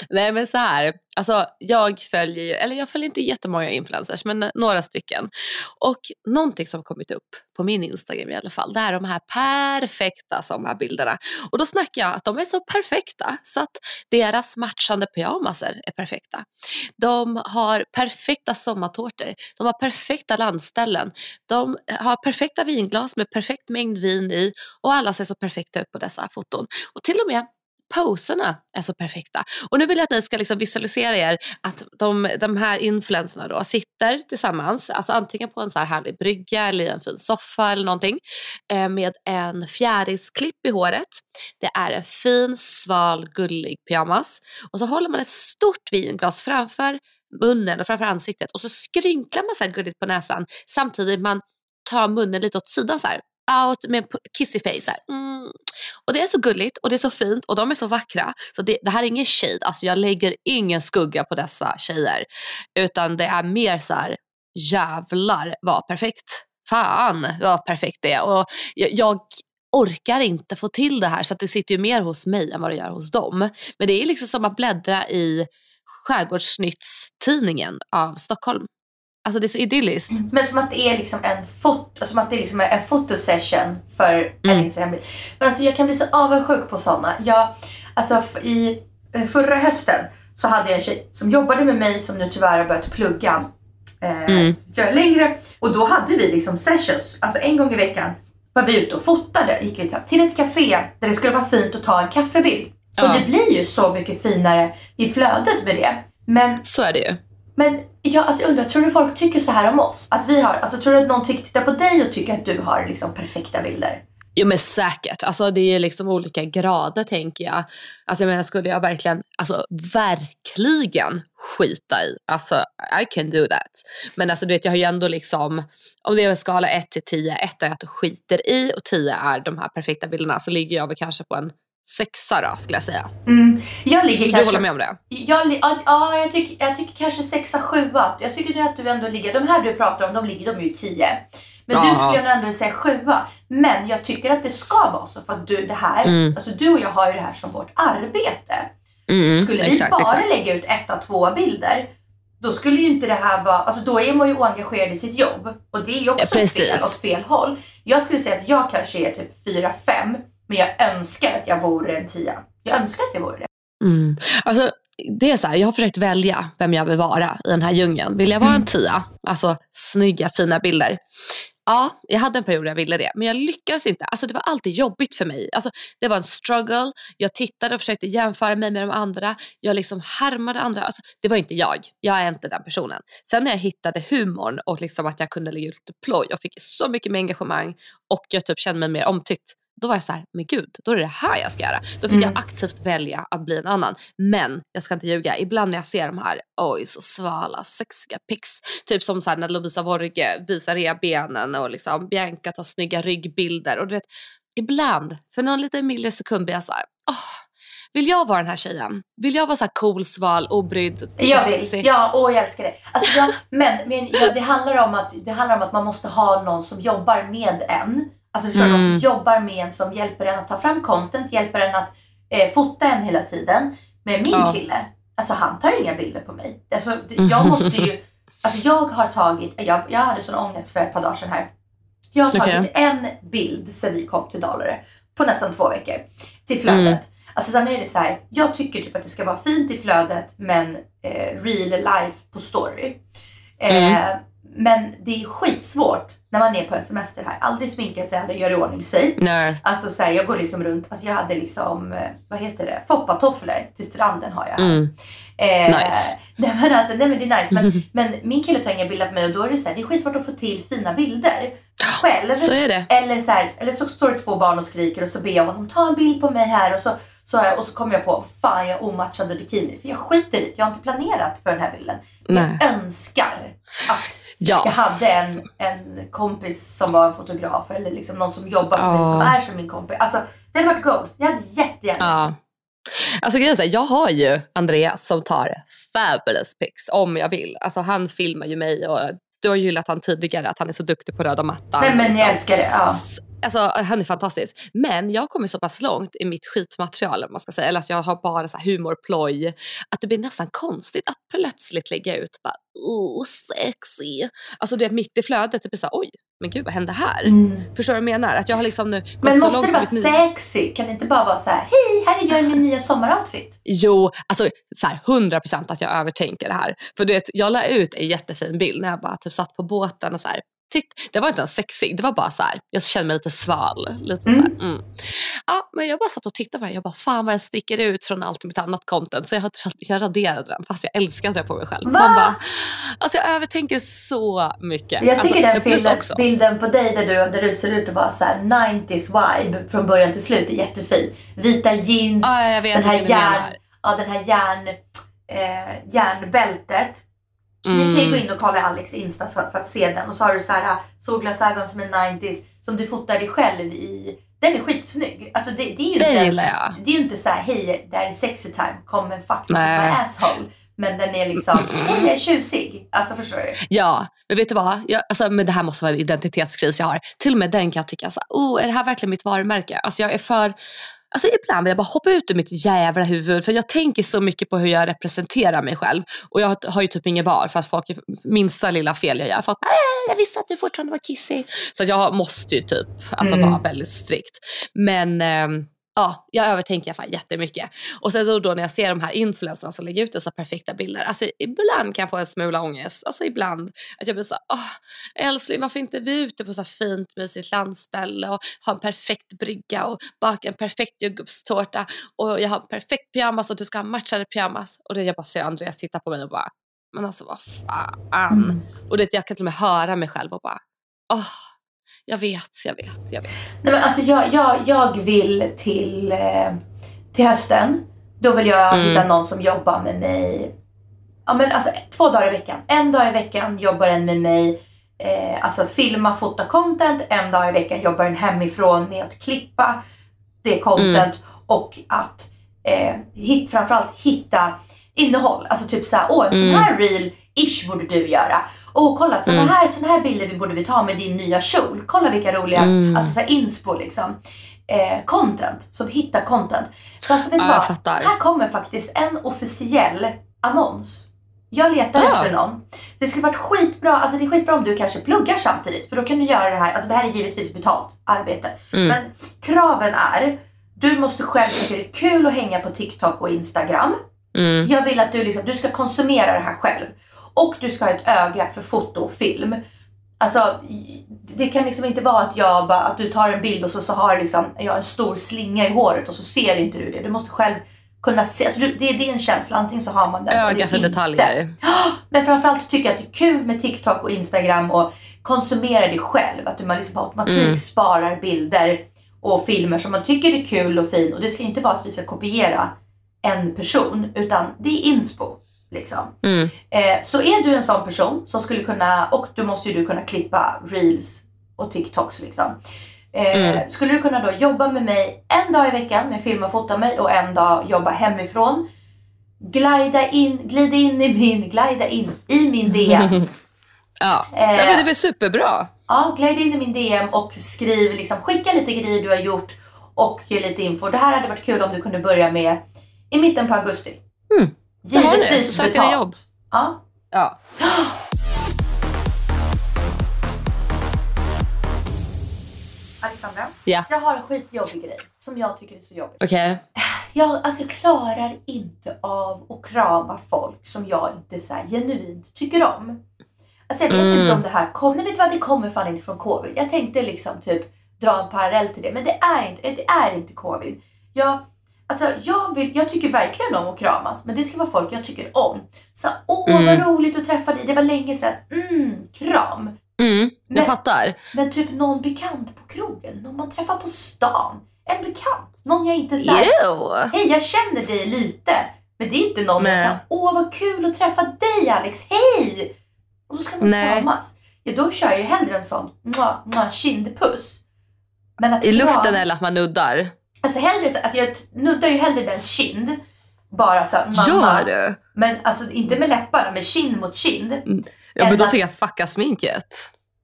Nej men så här, alltså jag följer ju, eller jag följer inte jättemånga influencers men eh, några stycken. Och någonting som har kommit upp på min Instagram i alla fall, det är de här perfekta sommarbilderna. Och då snackar jag att de är så perfekta så att deras matchande pyjamaser är perfekta. De har perfekta sommartårtor, de har perfekta landställen, de har perfekta vinglas med perfekt mängd vin i och alla ser så perfekta ut på dessa foton. Och till och med poserna är så perfekta. Och nu vill jag att ni ska liksom visualisera er att de, de här influenserna då sitter tillsammans, alltså antingen på en så här härlig brygga eller i en fin soffa eller någonting eh, med en fjärilsklipp i håret. Det är en fin, sval, gullig pyjamas och så håller man ett stort vinglas framför munnen och framför ansiktet och så skrynklar man så här gulligt på näsan samtidigt man tar munnen lite åt sidan så här out med kissy face. Mm. Och det är så gulligt och det är så fint och de är så vackra. Så det, det här är ingen shade, alltså jag lägger ingen skugga på dessa tjejer. Utan det är mer så här, jävlar vad perfekt. Fan vad perfekt det är. Och jag, jag orkar inte få till det här så att det sitter ju mer hos mig än vad det gör hos dem. Men det är liksom som att bläddra i Skärgårdsnyttstidningen av Stockholm. Alltså det är så idylliskt. Men som att det är liksom en, fot- som att det är liksom en fotosession för en Mm. Instagram-bild. Men alltså jag kan bli så avundsjuk på sådana. Jag, alltså i eh, förra hösten så hade jag en tjej som jobbade med mig som nu tyvärr har börjat plugga eh, Mm. längre. Och då hade vi liksom sessions, alltså en gång i veckan var vi ute och fotade. Gick vi till ett café där det skulle vara fint att ta en kaffebild. Och Ja. det blir ju så mycket finare i flödet med det. Men Så är det ju men jag, alltså jag undrar, tror du folk tycker så här om oss? Att vi har, alltså tror du att någon tittar på dig och tycker att du har liksom perfekta bilder? Jo men säkert, alltså det är liksom olika grader tänker jag. Alltså jag menar skulle jag verkligen, alltså verkligen skita i, alltså I can do that. Men alltså du vet jag har ju ändå liksom, om det är en skala 1 till 10, 1 är att du skiter i och 10 är de här perfekta bilderna så ligger jag väl kanske på en sexa då skulle jag säga. Mm. Jag ligger Skulle du kanske... hålla med om det? Jag, ja, ja, jag, tycker, jag tycker kanske sexa, sjua. Jag tycker att du ändå ligger, de här du pratar om, de ligger de ju tio. Men du Ja. skulle jag ändå säga sjua. Men jag tycker att det ska vara så för att du, det här, Mm. alltså du och jag har ju det här som vårt arbete. Mm, skulle vi exakt, bara exakt. lägga ut ett av två bilder, då skulle ju inte det här vara, alltså då är man ju oengagerad i sitt jobb. Och det är ju också Ja, fel, åt fel håll. Jag skulle säga att jag kanske är typ 4-5, men jag önskar att jag vore en 10. Jag önskar att jag vore det. Mm. Alltså, det är så här, jag har försökt välja vem jag vill vara i den här djungeln. Vill jag vara Mm. en tia? Alltså snygga fina bilder. Ja, jag hade en period där jag ville det. Men jag lyckades inte. Alltså det var alltid jobbigt för mig. Alltså, det var en struggle. Jag tittade och försökte jämföra mig med de andra. Jag liksom härmade andra. Alltså, det var inte jag. Jag är inte den personen. Sen när jag hittade humorn och liksom att jag kunde lägga ut lite ploj och fick så mycket mer engagemang och jag typ kände mig mer omtyckt. Då var jag så här, men gud, då är det det här jag ska göra. Då fick Mm. jag aktivt välja att bli en annan. Men jag ska inte ljuga, ibland när jag ser de här, oj så svala, sexiga pics. Typ som så här när Lovisa Worge visar revbenen och liksom Bianca tar snygga ryggbilder. Och du vet, ibland, för någon liten millisekund blir jag så här, åh, vill jag vara den här tjejen? Vill jag vara så här cool, sval, obrydd, Jag vill. Ja, åh jag älskar det. Alltså, jag, men men ja, det, handlar om att, det handlar om att man måste ha någon som jobbar med en. Alltså förstår Mm. som jobbar med en, som hjälper en att ta fram content, hjälper en att eh, fota en hela tiden. Men min Ja. kille, alltså han tar inga bilder på mig. Alltså, jag måste ju, alltså jag har tagit, jag, jag hade sån ångest för ett par dagar sedan här. Jag har tagit Okej. en bild sedan vi kom till Dalarö på nästan två veckor till flödet. Mm. Alltså sen är det så här, jag tycker typ att det ska vara fint i flödet men eh, real life på story. Eh, Mm. Men det är skitsvårt när man är på en semester här. Aldrig sminka sig, aldrig göra i ordning sig. Nej. Alltså så här, jag går liksom runt, alltså jag hade liksom, eh, vad heter det, foppatofflor till stranden har jag här. Mm. Eh, Nice. Nej men alltså, nej men det är nice. Men, men min kille tar inga bilder på mig och då är det så här, det är skitsvårt att få till fina bilder själv. Så är det. Eller så, här, eller så står det två barn och skriker och så ber jag honom ta en bild på mig här och så, så, jag, och så kommer jag på, fan jag omatchade bikini. För jag skiter i det, jag har inte planerat för den här bilden. Nej. Jag önskar att Ja. jag hade en, en kompis som var en fotograf eller liksom någon som jobbar för mig Ja. som är som min kompis. Alltså det hade varit goals. Jag hade jättegärna Ja. Alltså grejen är jag har ju Andreas som tar fabulous pics om jag vill. Alltså han filmar ju mig och du har ju gillat han tidigare att han är så duktig på röda mattan. Nej men jag liksom. älskar det. Ja. Alltså han är fantastisk. Men jag har kommit så pass långt i mitt skitmaterial, man ska säga, eller att jag har bara så humorploj, att det blir nästan konstigt att plötsligt lägga ut bara oh sexy. Alltså det är mitt i flödet, det blir så här, oj, men gud vad hände här? Mm. Förstår du vad jag menar? Att jag har liksom nu Men måste det vara sexy? Kan det inte bara vara så här, hej här är jag i min nya sommaroutfit? Jo, alltså så här, 100% att jag övertänker det här. För du vet, jag la ut en jättefin bild när jag bara typ satt på båten och så här. Titt, det var inte ens sexig, det var bara så här, jag kände mig lite sval. Lite Mm. så mm. Ja, men jag bara satt och tittade på den, jag bara fan vad den sticker ut från allt mitt annat content. Så jag, har- jag raderade den fast jag älskade det på mig själv. Va? Man bara, alltså jag övertänker så mycket. Jag tycker alltså, den bilden, bilden på dig där du, där du ser ut att vara så här 90s vibe från början till slut är jättefin. Vita jeans, Ja, den här järn, ja, den här järn, eh, järnbältet. Ni kan ju Mm. gå in och kolla Alex Insta för, att se den och så har du så här solglasögon som är 90s som du fotar dig själv i. Den är skitsnygg. Alltså det, det är ju Det inte, gillar jag. det är ju inte så här hej det här är sexy time, kom and fuck Nej. my asshole. Men den är liksom, den är tjusig. Alltså förstår du? Ja, men vet du vad? Jag, alltså, men det här måste vara en identitetskris jag har. Till och med den kan jag tycka, så, oh, är det här verkligen mitt varumärke? Alltså jag är för, alltså ibland vill jag bara hoppa ut ur mitt jävla huvud för jag tänker så mycket på hur jag representerar mig själv. Och jag har ju typ ingen bar för att folk, minsta lilla fel jag gör, folk bara, äh, jag visste att du fortfarande var kissig. Så jag måste ju typ alltså, Mm. vara väldigt strikt. Men ehm, Ja, jag övertänker i alla fall jättemycket. Och sen då, då när jag ser de här influencerna som lägger ut dessa perfekta bilder, alltså ibland kan jag få en smula ångest. Alltså ibland att jag blir så åh älskling varför inte vi ute på så fint mysigt landställe och ha en perfekt brygga och baka en perfekt jordgubbstårta och jag har en perfekt pyjamas och du ska ha matchande pyjamas. Och det jag bara ser Andreas titta på mig och bara, men alltså vad fan. Mm. Och det, jag kan till och med höra mig själv och bara, åh, jag vet, jag vet, jag vet. Nej, men alltså jag, jag, jag vill till, eh, till hösten. Då vill jag Mm. hitta någon som jobbar med mig. Ja, men alltså, två dagar i veckan. En dag i veckan jobbar den med mig. Eh, alltså filma, fota content. En dag i veckan jobbar den hemifrån med att klippa det content. Och att eh, hit, framförallt hitta innehåll. Alltså typ såhär, åh en sån Mm. här reel ish borde du göra. Och kolla såna, Mm. här, såna här bilder vi borde vi ta med din nya kjol. Kolla vilka roliga, Mm. alltså så här inspo liksom. Eh, content, som hittar content. Så alltså vet du Ja, vad? Här kommer faktiskt en officiell annons. Jag letar Ah. efter någon. Det skulle varit skitbra, alltså det är skitbra om du kanske pluggar samtidigt. För då kan du göra det här, alltså det här är givetvis betalt arbete. Mm. Men kraven är, du måste själv tycka det är kul att hänga på TikTok och Instagram. Mm. Jag vill att du, liksom, du ska konsumera det här själv. Och du ska ha ett öga för foto och film. Alltså, det kan liksom inte vara att, jag bara, att du tar en bild och så, så har liksom, jag en stor slinga i håret och så ser inte du det. Du måste själv kunna se. Alltså, det är din känsla. Antingen så har man den Öga för inte. detaljer. Men framförallt tycker jag att det är kul med TikTok och Instagram och konsumera det själv. Att man liksom på automatik Mm. sparar bilder och filmer som man tycker är kul och fin. Och det ska inte vara att vi ska kopiera en person utan det är inspo. Liksom. Mm. Eh, så är du en sån person som skulle kunna, och då måste ju du kunna klippa reels och TikToks liksom. Eh, Mm. Skulle du kunna då jobba med mig en dag i veckan med filma och fota mig och en dag jobba hemifrån. Glida in, glida in i min, glida in i min DM. Ja. Eh. men det är väl superbra. Ja, glida in i min DM och skriv, liksom, skicka lite grejer du har gjort och lite info. Det här hade varit kul om du kunde börja med i mitten på augusti. Mm. Nu, Givetvis ni betalt. jobb. Ja. Ja. Alexandra, Ja. jag har en skitjobbig grej som jag tycker är så jobbig. Okej. Jag alltså, klarar inte av att krama folk som jag inte så här, genuint tycker om. Alltså jag vet Mm. inte om det här kommer, nej vet du vad det kommer fan inte från covid. Jag tänkte liksom typ dra en parallell till det men det är inte, det är inte covid. Jag, alltså, jag, vill, jag tycker verkligen om att kramas men det ska vara folk jag tycker om. Så åh Mm. vad roligt att träffa dig, det var länge sedan. Mm, kram. Mm, jag Men- fattar. Men typ någon bekant på krogen, någon man träffar på stan. En bekant, någon jag inte Ew. Hej, jag känner dig lite. Men det är inte någon Nej. som säger åh vad kul att träffa dig Alex, hej! Och så ska man Nej. kramas. Ja, då kör jag ju hellre en sån mua, mua, kindpuss. Men att I kram- luften eller att man nuddar? Alltså hellre så, alltså jag nuddar ju hellre den kind. Bara så mamma. Gör du? Men alltså inte med läpparna, men kind mot kind. Ja men då tycker jag fucka sminket.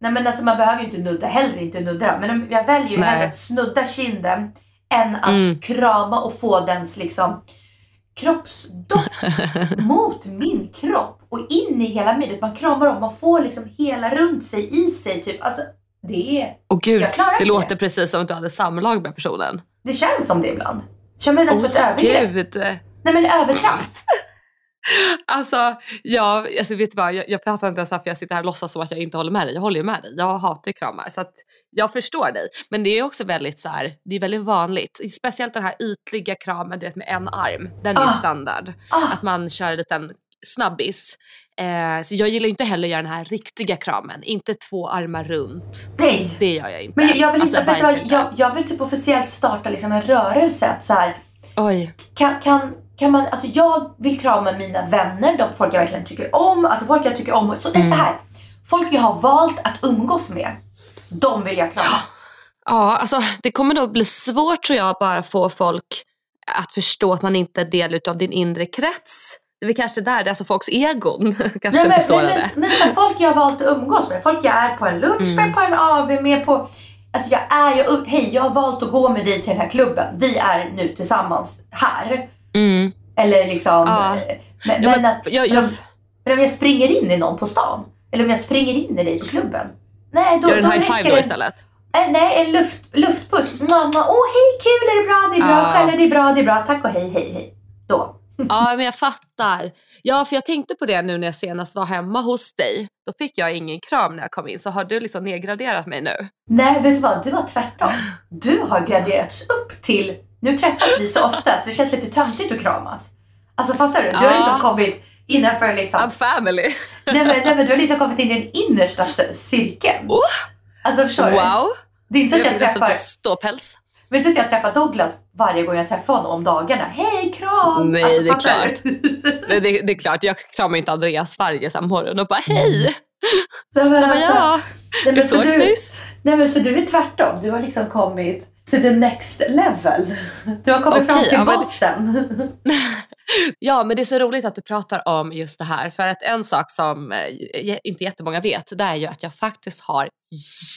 Nej men alltså man behöver ju inte nudda, hellre inte nudda. Men jag väljer ju Nej. hellre att snudda kinden än att Mm. krama och få dens liksom kroppsdoft mot min kropp och in i hela mig. Man kramar om, man får liksom hela runt sig, i sig typ. Alltså det är, Och gud, det inte låter precis som att du hade samlag med personen. Det känns som det ibland. Känner mig nästan som ett övergrepp. Nej men övertramp. Alltså, ja, alltså vet du vad, jag, jag pratar inte ens varför jag sitter här och låtsas som att jag inte håller med dig. Jag håller ju med dig. Jag hatar kramar. Så att jag förstår dig. Men det är också väldigt så här, det är väldigt vanligt. Speciellt den här ytliga kramen du vet, med en arm. Den är Ah. standard. Ah, Att man kör en liten snabbis. Eh, så jag gillar inte heller att göra den här riktiga kramen. Inte två armar runt. nej. Det gör jag inte. Men jag, jag vill Alltså, vet vad, jag, jag vill typ officiellt starta liksom en rörelse att så här, Oj. kan, kan, kan man, alltså jag vill krama mina vänner, de folk jag verkligen tycker om, alltså folk jag tycker om. Så det är så här, folk jag har valt att umgås med, de vill jag krama. Ja, alltså det kommer nog bli svårt tror jag bara få folk att förstå att man inte är del av din inre krets. Det är väl kanske där, det är alltså folks egon kanske Nej, men, men, sårade. men, men här, folk jag har valt att umgås med, folk jag är på en lunch med, på en AV med, på Alltså jag är ju, hej jag har valt att gå med dig till den här klubben. Vi är nu tillsammans här. Mm. Eller liksom. Ja. eh, Men, Ja, men, men att, jag- jag- men, om, men om jag springer in i någon på stan. Eller om jag springer in i dig på klubben. Nej, då, Gör en då high five då istället. Eh, nej, en luft, luftpuss. Mamma, åh hej kul, är det bra, det är bra, Ja. själv är det bra, det är bra, tack och hej, hej, hej. Då. Ja men jag fattar. Ja för jag tänkte på det nu när jag senast var hemma hos dig. Då fick jag ingen kram när jag kom in. Så har du liksom nedgraderat mig nu? Nej, vet du vad? Du var tvärtom. Du har graderats upp till, nu träffas vi så ofta så det känns lite töntigt att kramas. Alltså fattar du? Du har Ja. liksom kommit innanför liksom, I'm family. nej, men, nej men du har liksom kommit in i den innersta cirkeln. Oh. Alltså förstår du? Wow. Det är inte så att jag träffar, ståpäls. Vet du att jag träffar Douglas varje gång jag träffar honom om dagarna? Hej kram! Nej, Alltså, det är klart. Det, det, det är klart, jag kramar inte Andreas varje morgon och bara hej. Nej, men alltså, ja, nej, vi sågs du, nyss. nej men så du är tvärtom. Du har liksom kommit to the next level. Du har kommit fram Okej, till ja, men- bossen. Ja, men det är så roligt att du pratar om just det här. För att en sak som eh, inte jättemånga vet, det är ju att jag faktiskt har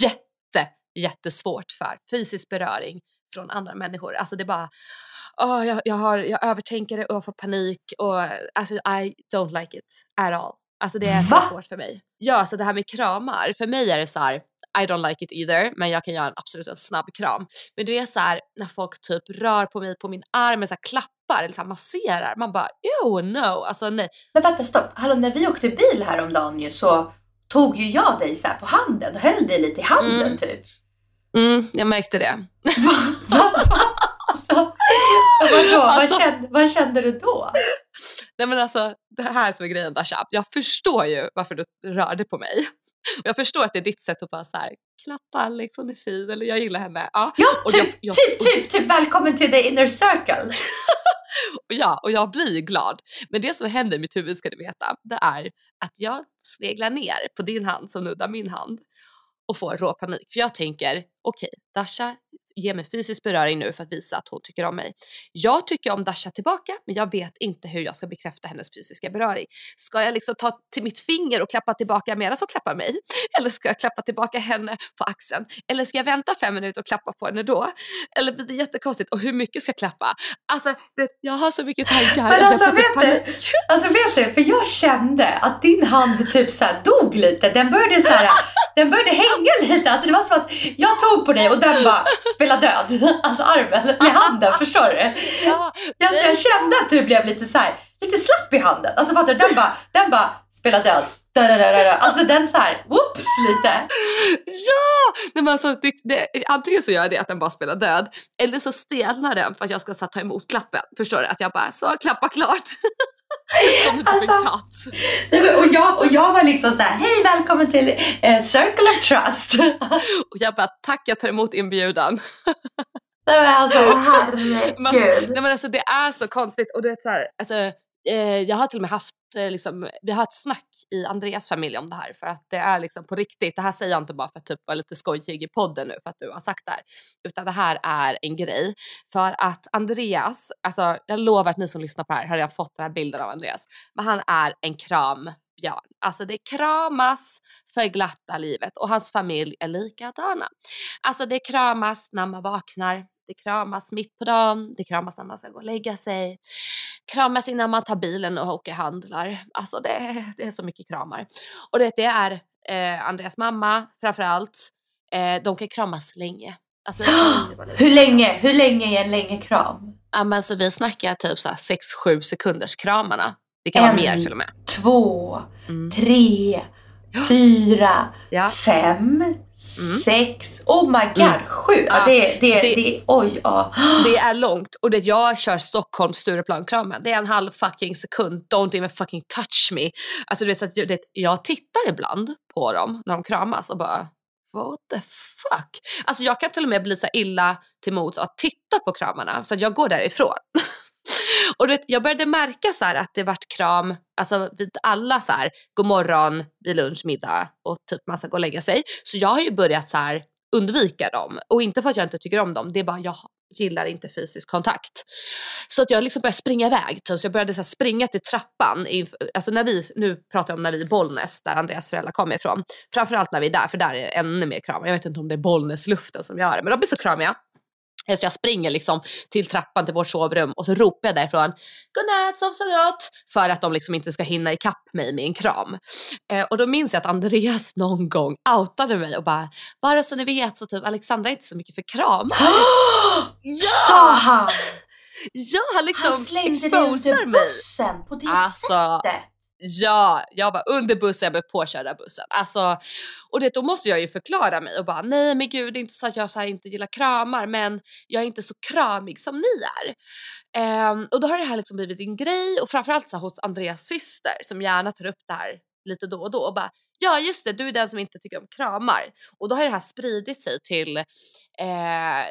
jätte, jättesvårt för fysisk beröring från andra människor. Alltså det är bara, åh, jag, jag, har, jag övertänker det och jag får panik och alltså I don't like it at all. Alltså det är så Va? svårt för mig. Ja, alltså det här med kramar, för mig är det så här, I don't like it either, men jag kan göra en absolut en snabb kram. Men du vet så här när folk typ rör på mig på min arm så här klappar eller så här masserar. Man bara ew no, alltså nej. Men vänta stopp, hallå när vi åkte bil häromdagen ju så tog ju jag dig så här på handen och höll dig lite i handen Mm. typ. Mm, jag märkte det. alltså, vadå, Alltså- vad, kände, vad kände du då? Nej men alltså det här som är grejen Dasha. Jag förstår ju varför du rörde på mig. Och jag förstår att det är ditt sätt att bara så här klappa Alex, hon är fin eller jag gillar henne. Ja, Ja, typ, jag- jag- typ, typ, typ välkommen till the inner circle. och ja, och jag blir glad. Men det som händer i mitt huvud ska du veta, det är att jag sneglar ner på din hand som nuddar min hand och får råpanik. För jag tänker, okej, Dasha ger mig fysisk beröring nu för att visa att hon tycker om mig. Jag tycker om Dasha tillbaka, men jag vet inte hur jag ska bekräfta hennes fysiska beröring. Ska jag liksom ta till mitt finger och klappa tillbaka medan hon klappar mig? Eller ska jag klappa tillbaka henne på axeln? Eller ska jag vänta fem minuter och klappa på henne då? Eller blir det jättekonstigt? Och hur mycket ska jag klappa? Alltså, det, jag har så mycket tankar. Men jag alltså typ vet du, alltså vet du, för jag kände att din hand typ så dog lite. Den började så här, den började hänga lite. Alltså det var som att jag tog på dig och den bara spela död. Alltså armen i handen, förstår du? Ja, Jag, jag kände att du blev lite så här, lite slapp i handen. Alltså fattar du? Den bara, den bara spela död. Da, da, da. Alltså den så här, whoops lite. Ja! Nej, men alltså, det, det, antingen så gör jag det att den bara spelar död eller så stelnar den för att jag ska så, här, ta emot klappen. Förstår du? Att jag bara så klappa klart. Som typ en Alltså. katt. Nej, men, Och jag, och jag var liksom så här, hej välkommen till eh, Circle of Trust. Och jag bara tack jag tar emot inbjudan. Nej men alltså herregud. nej, men alltså, det är så konstigt och du vet så här, alltså, eh, jag har till och med haft eh, liksom, vi har ett snack i Andreas familj om det här för att det är liksom på riktigt. Det här säger jag inte bara för att typ vara lite skojig i podden nu för att du har sagt det här. Utan det här är en grej. För att Andreas, alltså jag lovar att ni som lyssnar på det här har jag fått den här bilden av Andreas. Men han är en kram krambjörn. Alltså det kramas för glatta livet och hans familj är likadana. Alltså det kramas när man vaknar, det kramas mitt på dagen, det kramas när man ska gå och lägga sig, kramas innan man tar bilen och åker handlar. Alltså det, det är så mycket kramar. Och det, det är eh, Andreas mamma framförallt, eh, de kan kramas länge. Alltså, Hur länge, hur länge är en länge kram? ja, men alltså, vi snackar typ 6-7 sekunders kramarna. Det kan vara En. mer till och med. Två, Mm. tre, fyra, Ja. fem, sex, oh my god, Mm. sju. Ja, det, det, det- det, oj, ja. Det är långt och det, jag kör Stockholm Stureplan-kramen. Det är en halv fucking sekund. Don't even fucking touch me. Alltså du vet, så att det, jag tittar ibland på dem när de kramas och bara what the fuck? Alltså jag kan till och med bli så illa till mods att titta på kramarna så jag går därifrån. och du vet, jag började märka så här att det vart kram alltså vid alla så här god morgon, vid lunch, middag och typ man ska gå och lägga sig. Så jag har ju börjat så här undvika dem och inte för att jag inte tycker om dem, det är bara jag gillar inte fysisk kontakt. Så att jag liksom började springa iväg, typ. så jag började så här springa till trappan, i, alltså när vi, nu pratar jag om när vi är i Bollnäs där Andreas föräldrar kommer ifrån. Framförallt när vi är där, för där är det ännu mer kramar. Jag vet inte om det är Bollnäsluften som gör det, men de blir så kramiga. Eh, Så jag springer liksom till trappan till vårt sovrum och så ropar jag därifrån godnatt, sov så gott! För att de liksom inte ska hinna ikapp mig med en kram. Eh, och då minns jag att Andreas någon gång outade mig och bara, bara så ni vet så typ Alexandra är inte så mycket för kramar. Sa han! Ja, han liksom Han exposar mig. bussen på det Alltså, sättet. Ja, jag var under bussen, jag blev påkörd av bussen. Alltså, och det, då måste jag ju förklara mig och bara nej men gud det är inte så att jag så här inte gillar kramar men jag är inte så kramig som ni är. Um, och då har det här liksom blivit en grej och framförallt så här hos Andreas syster som gärna tar upp det här lite då och då och bara ja just det du är den som inte tycker om kramar. Och då har det här spridit sig till eh,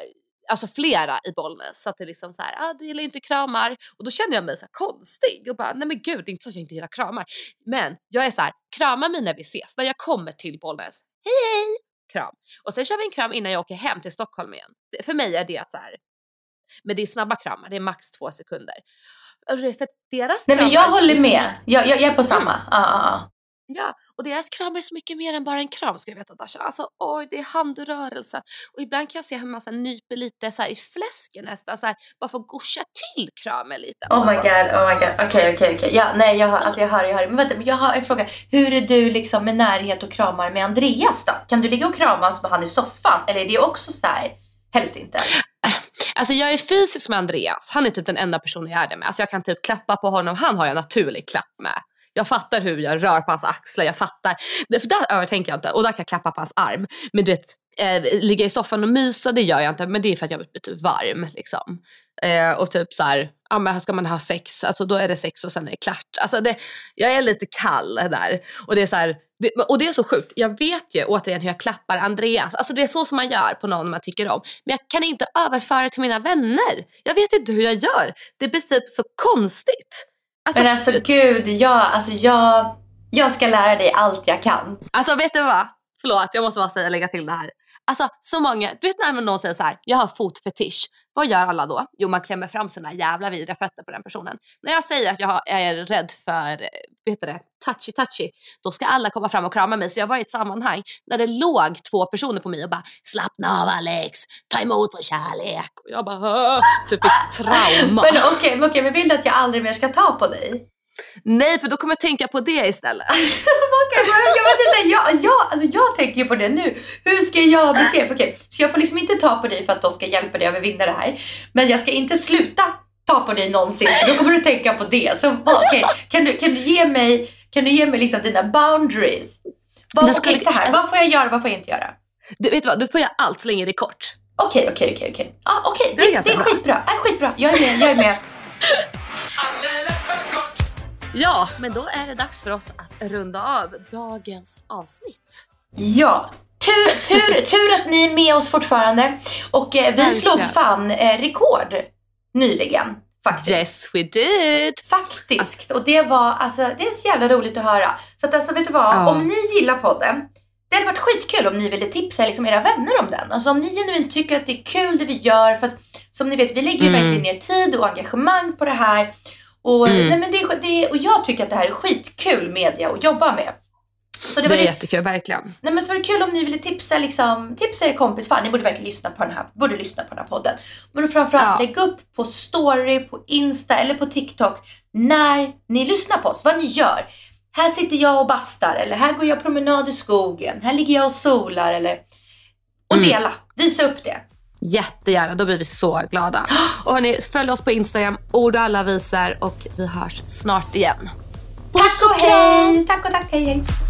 alltså flera i Bollnäs. Så att det är liksom så här, ah, du gillar inte kramar. Och då känner jag mig så konstig och bara, nej men gud, det är inte så att jag inte gillar kramar. Men jag är så här, krama mig när vi ses, när jag kommer till Bollnäs. Hej hej! kram. Och sen kör vi en kram innan jag åker hem till Stockholm igen. För mig är det så här. Men det är snabba kramar, det är max två sekunder. Alltså, för deras Nej men jag håller med. Jag, jag, jag är på samma. Ja, ja, ja. Ja, och deras kram är så mycket mer än bara en kram ska jag veta Dasha. Alltså oj, det är handrörelsen. Och ibland kan jag se hur man så här, nyper lite så här, i fläsken nästan, så här, bara för att gosha till kramen lite. Oh my god, oh my god. Okej, okej, okej. Ja, nej, jag, har, alltså jag hör, jag hör. Men vänta, jag har en fråga. Hur är du liksom med närhet och kramar med Andreas då? Kan du ligga och kramas med han i soffan? Eller är det också så här, helst inte? Alltså jag är fysisk med Andreas, han är typ den enda personen jag är det med. Alltså jag kan typ klappa på honom, han har jag naturlig klapp med. Jag fattar hur jag rör på hans axlar, jag fattar. Det- För där övertänker jag inte och där kan jag klappa på hans arm. Men du vet, eh, ligga i soffan och mysa det gör jag inte men det är för att jag blir typ varm liksom. Eh, och typ så här, ja men ska man ha sex, alltså då är det sex och sen är det klart. Alltså det, jag är lite kall där. Och det är så här, det, och det är så sjukt, jag vet ju återigen hur jag klappar Andreas. Alltså det är så som man gör på någon man tycker om. Men jag kan inte överföra det till mina vänner. Jag vet inte hur jag gör. Det blir typ så konstigt. Alltså, Men alltså gud, jag, alltså jag, jag ska lära dig allt jag kan. Alltså vet du vad? Förlåt, jag måste bara säga, lägga till det här. Alltså så många, du vet när någon säger så här, jag har fotfetisch. Vad gör alla då? Jo man klämmer fram sina jävla vidriga fötter på den personen. När jag säger att jag har- jag är rädd för, eh, vad heter det, touchy touchy. Då ska alla komma fram och krama mig. Så jag var i ett sammanhang där det låg två personer på mig och bara slappna av Alex, ta emot vår kärlek. Och jag bara "Åh", typ fick trauma. Men okej, men, okej, men vill du att jag aldrig mer ska ta på dig? Nej för då kommer jag tänka på det istället. Okej, men jag jag, alltså jag tänker ju på det nu. Hur ska jag bete mig? Okej, så jag får liksom inte ta på dig för att då ska hjälpa dig att övervinna det här. Men jag ska inte sluta ta på dig någonsin, för då kommer du tänka på det. Så okej, kan, du, kan du ge mig, kan du ge mig liksom dina boundaries? Vad, skulle- okej, så här, vad får jag göra, vad får jag inte göra? Du, vet vad, du får göra allt så länge det är kort. Okej, okej, okej, okej. Det är det, är bra. skitbra. Äh, skitbra. Jag är med, jag är med. Ja, men då är det dags för oss att runda av dagens avsnitt. Ja, tur, tur, tur att ni är med oss fortfarande. Och eh, vi Verkligen. slog fan eh, rekord nyligen. Faktiskt. Yes we did! Faktiskt. Och det var alltså, det är så jävla roligt att höra. Så att alltså vet du vad, Ja. om ni gillar podden. Det hade varit skitkul om ni ville tipsa liksom era vänner om den. Alltså om ni genuint tycker att det är kul det vi gör. För att som ni vet, vi lägger ju Mm. verkligen ner tid och engagemang på det här. Och, Mm. nej, men det, det, och jag tycker att det här är skitkul media att jobba med. Så Det, var är det- jättekul, verkligen. Nej men så var det kul om ni ville tipsa, liksom, tipsa er kompis. Fan, ni borde verkligen lyssna på den här, borde lyssna på den här podden. Men framförallt Ja. lägg upp på story, på Insta eller på TikTok när ni lyssnar på oss. Vad ni gör. Här sitter jag och bastar eller här går jag promenad i skogen. Här ligger jag och solar eller... Och Mm. dela. Visa upp det. Jättegärna, då blir vi så glada. Och hörni, följ oss på Instagram, ord och alla visar och vi hörs snart igen. Tack och hej! Tack och tack, hej hej.